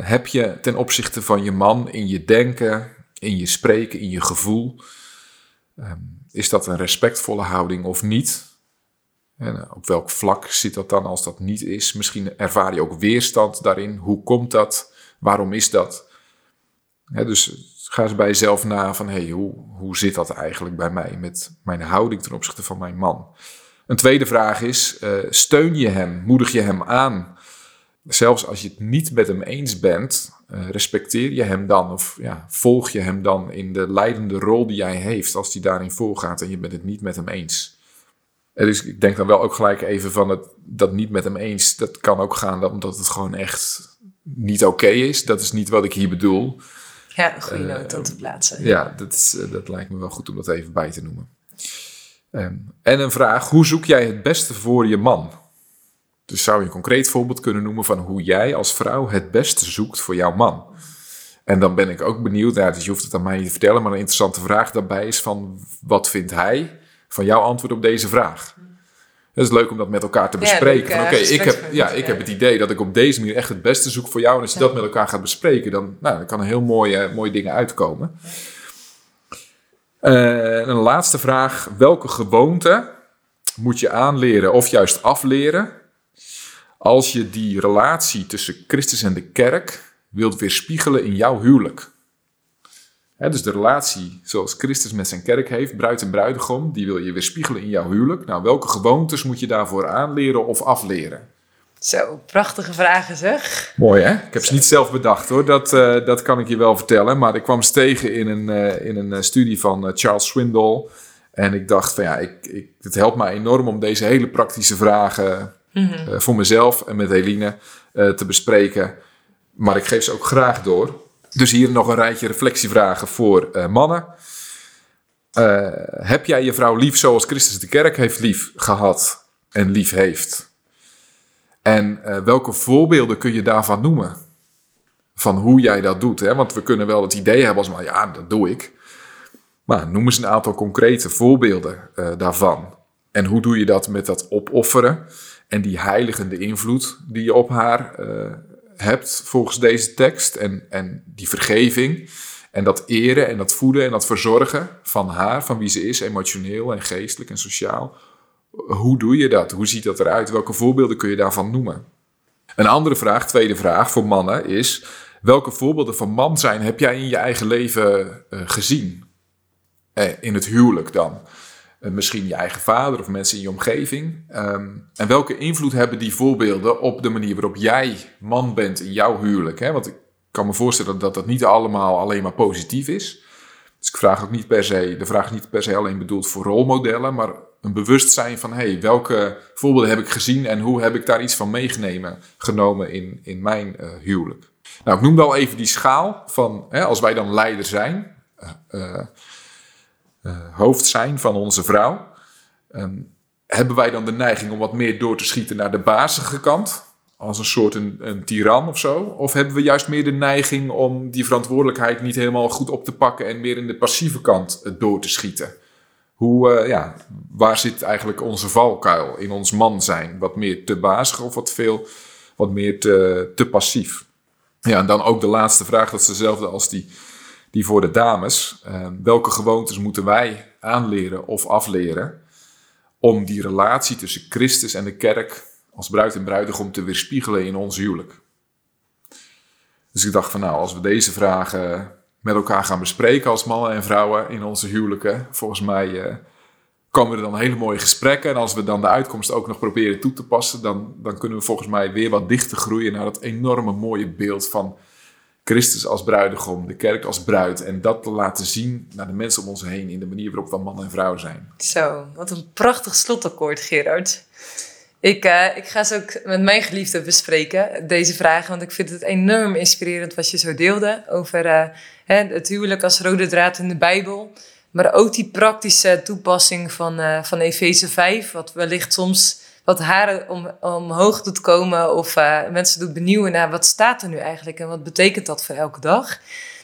heb je ten opzichte van je man in je denken, in je spreken, in je gevoel? Ehm, is dat een respectvolle houding of niet? En eh, op welk vlak zit dat dan als dat niet is? Misschien ervaar je ook weerstand daarin. Hoe komt dat? Waarom is dat? Dus ga eens bij jezelf na van hey, hoe, hoe zit dat eigenlijk bij mij met mijn houding ten opzichte van mijn man? Een tweede vraag is, eh, steun je hem, moedig je hem aan? Zelfs als je het niet met hem eens bent, respecteer je hem dan of ja, volg je hem dan in de leidende rol die hij heeft als hij daarin voorgaat en je bent het niet met hem eens? En dus ik denk dan wel ook gelijk even van het, dat niet met hem eens, dat kan ook gaan omdat het gewoon echt niet oké is. Dat is niet wat ik hier bedoel. Ja, een goede noot om te plaatsen. Ja, dat, is, dat lijkt me wel goed om dat even bij te noemen. Ehm, en een vraag, hoe zoek jij het beste voor je man? Dus zou je een concreet voorbeeld kunnen noemen van hoe jij als vrouw het beste zoekt voor jouw man? En dan ben ik ook benieuwd, ja, dus je hoeft het aan mij niet te vertellen, maar een interessante vraag daarbij is van wat vindt hij van jouw antwoord op deze vraag? Het is leuk om dat met elkaar te bespreken. Ja, Oké, ik, heb, ja, ik heb het idee dat ik op deze manier echt het beste zoek voor jou. En als je dat met elkaar gaat bespreken, dan, nou, dan kan er heel mooie, mooie dingen uitkomen. Uh, een laatste vraag. Welke gewoonte moet je aanleren of juist afleren als je die relatie tussen Christus en de kerk wilt weerspiegelen in jouw huwelijk? dus de relatie zoals Christus met zijn kerk heeft, bruid en bruidegom, die wil je weerspiegelen in jouw huwelijk. Nou, welke gewoontes moet je daarvoor aanleren of afleren? Zo, prachtige vragen zeg. Mooi hè? Ik heb ze niet zelf bedacht hoor, dat, uh, dat kan ik je wel vertellen. Maar ik kwam ze tegen in een, uh, in een studie van uh, Charles Swindoll. En ik dacht van ja, ik, ik, het helpt mij enorm om deze hele praktische vragen mm -hmm. voor mezelf en met Eline te bespreken. Maar ik geef ze ook graag door. Dus hier nog een rijtje reflectievragen voor uh, mannen. Heb jij je vrouw lief zoals Christus de kerk heeft lief gehad en lief heeft? En welke voorbeelden kun je daarvan noemen? Van hoe jij dat doet. Hè? Want we kunnen wel het idee hebben als, maar ja, dat doe ik. Maar noem eens een aantal concrete voorbeelden daarvan. En hoe doe je dat met dat opofferen en die heiligende invloed die je op haar hebt volgens deze tekst en, en die vergeving en dat eren en dat voeden en dat verzorgen van haar, van wie ze is, emotioneel en geestelijk en sociaal. Hoe doe je dat? Hoe ziet dat eruit? Welke voorbeelden kun je daarvan noemen? Een andere vraag, tweede vraag voor mannen is: welke voorbeelden van man zijn heb jij in je eigen leven uh, gezien? Eh, in het huwelijk dan? Uh, misschien je eigen vader of mensen in je omgeving. Um, en welke invloed hebben die voorbeelden op de manier waarop jij man bent in jouw huwelijk? Hè? Want ik kan me voorstellen dat dat niet allemaal alleen maar positief is. Dus ik vraag ook niet per se, de vraag is niet per se alleen bedoeld voor rolmodellen, maar een bewustzijn van hey, welke voorbeelden heb ik gezien en hoe heb ik daar iets van meegenomen genomen in, in mijn uh, huwelijk. Nou, ik noemde al even die schaal van hè, als wij dan leider zijn. Uh, hoofd zijn van onze vrouw. Um, hebben wij dan de neiging om wat meer door te schieten naar de bazige kant? Als een soort een, een tiran of zo? Of hebben we juist meer de neiging om die verantwoordelijkheid niet helemaal goed op te pakken en meer in de passieve kant door te schieten? Hoe, uh, ja, waar zit eigenlijk onze valkuil in ons man zijn? Wat meer te bazig of wat, veel, wat meer te, te passief? Ja, en dan ook de laatste vraag, dat is dezelfde als die die voor de dames. Uh, welke gewoontes moeten wij aanleren of afleren om die relatie tussen Christus en de kerk als bruid en bruidegom te weerspiegelen in ons huwelijk? Dus ik dacht van nou, als we deze vragen met elkaar gaan bespreken als mannen en vrouwen in onze huwelijken, volgens mij uh, komen er dan hele mooie gesprekken. En als we dan de uitkomst ook nog proberen toe te passen, dan, dan kunnen we volgens mij weer wat dichter groeien naar dat enorme mooie beeld van Christus als bruidegom, de kerk als bruid. En dat te laten zien naar de mensen om ons heen in de manier waarop we man en vrouw zijn. Zo, wat een prachtig slotakkoord, Gerard. Ik, uh, ik ga ze ook met mijn geliefde bespreken, deze vragen. Want ik vind het enorm inspirerend wat je zo deelde over uh, het huwelijk als rode draad in de Bijbel. Maar ook die praktische toepassing van, uh, van Efeze 5, wat wellicht soms wat haren om, omhoog doet komen of uh, mensen doet benieuwen naar wat staat er nu eigenlijk en wat betekent dat voor elke dag.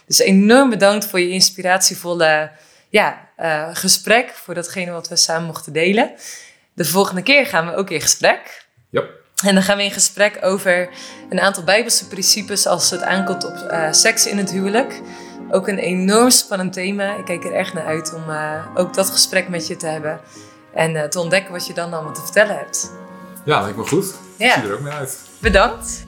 Dus enorm bedankt voor je inspiratievolle ja, uh, gesprek, voor datgene wat we samen mochten delen. De volgende keer gaan we ook in gesprek. Ja. En dan gaan we in gesprek over een aantal bijbelse principes als het aankomt op uh, seks in het huwelijk. Ook een enorm spannend thema. Ik kijk er erg naar uit om ook dat gesprek met je te hebben. En uh, te ontdekken wat je dan allemaal te vertellen hebt. Ja, lijkt me goed. Ja. Ik zie er ook naar uit. Bedankt.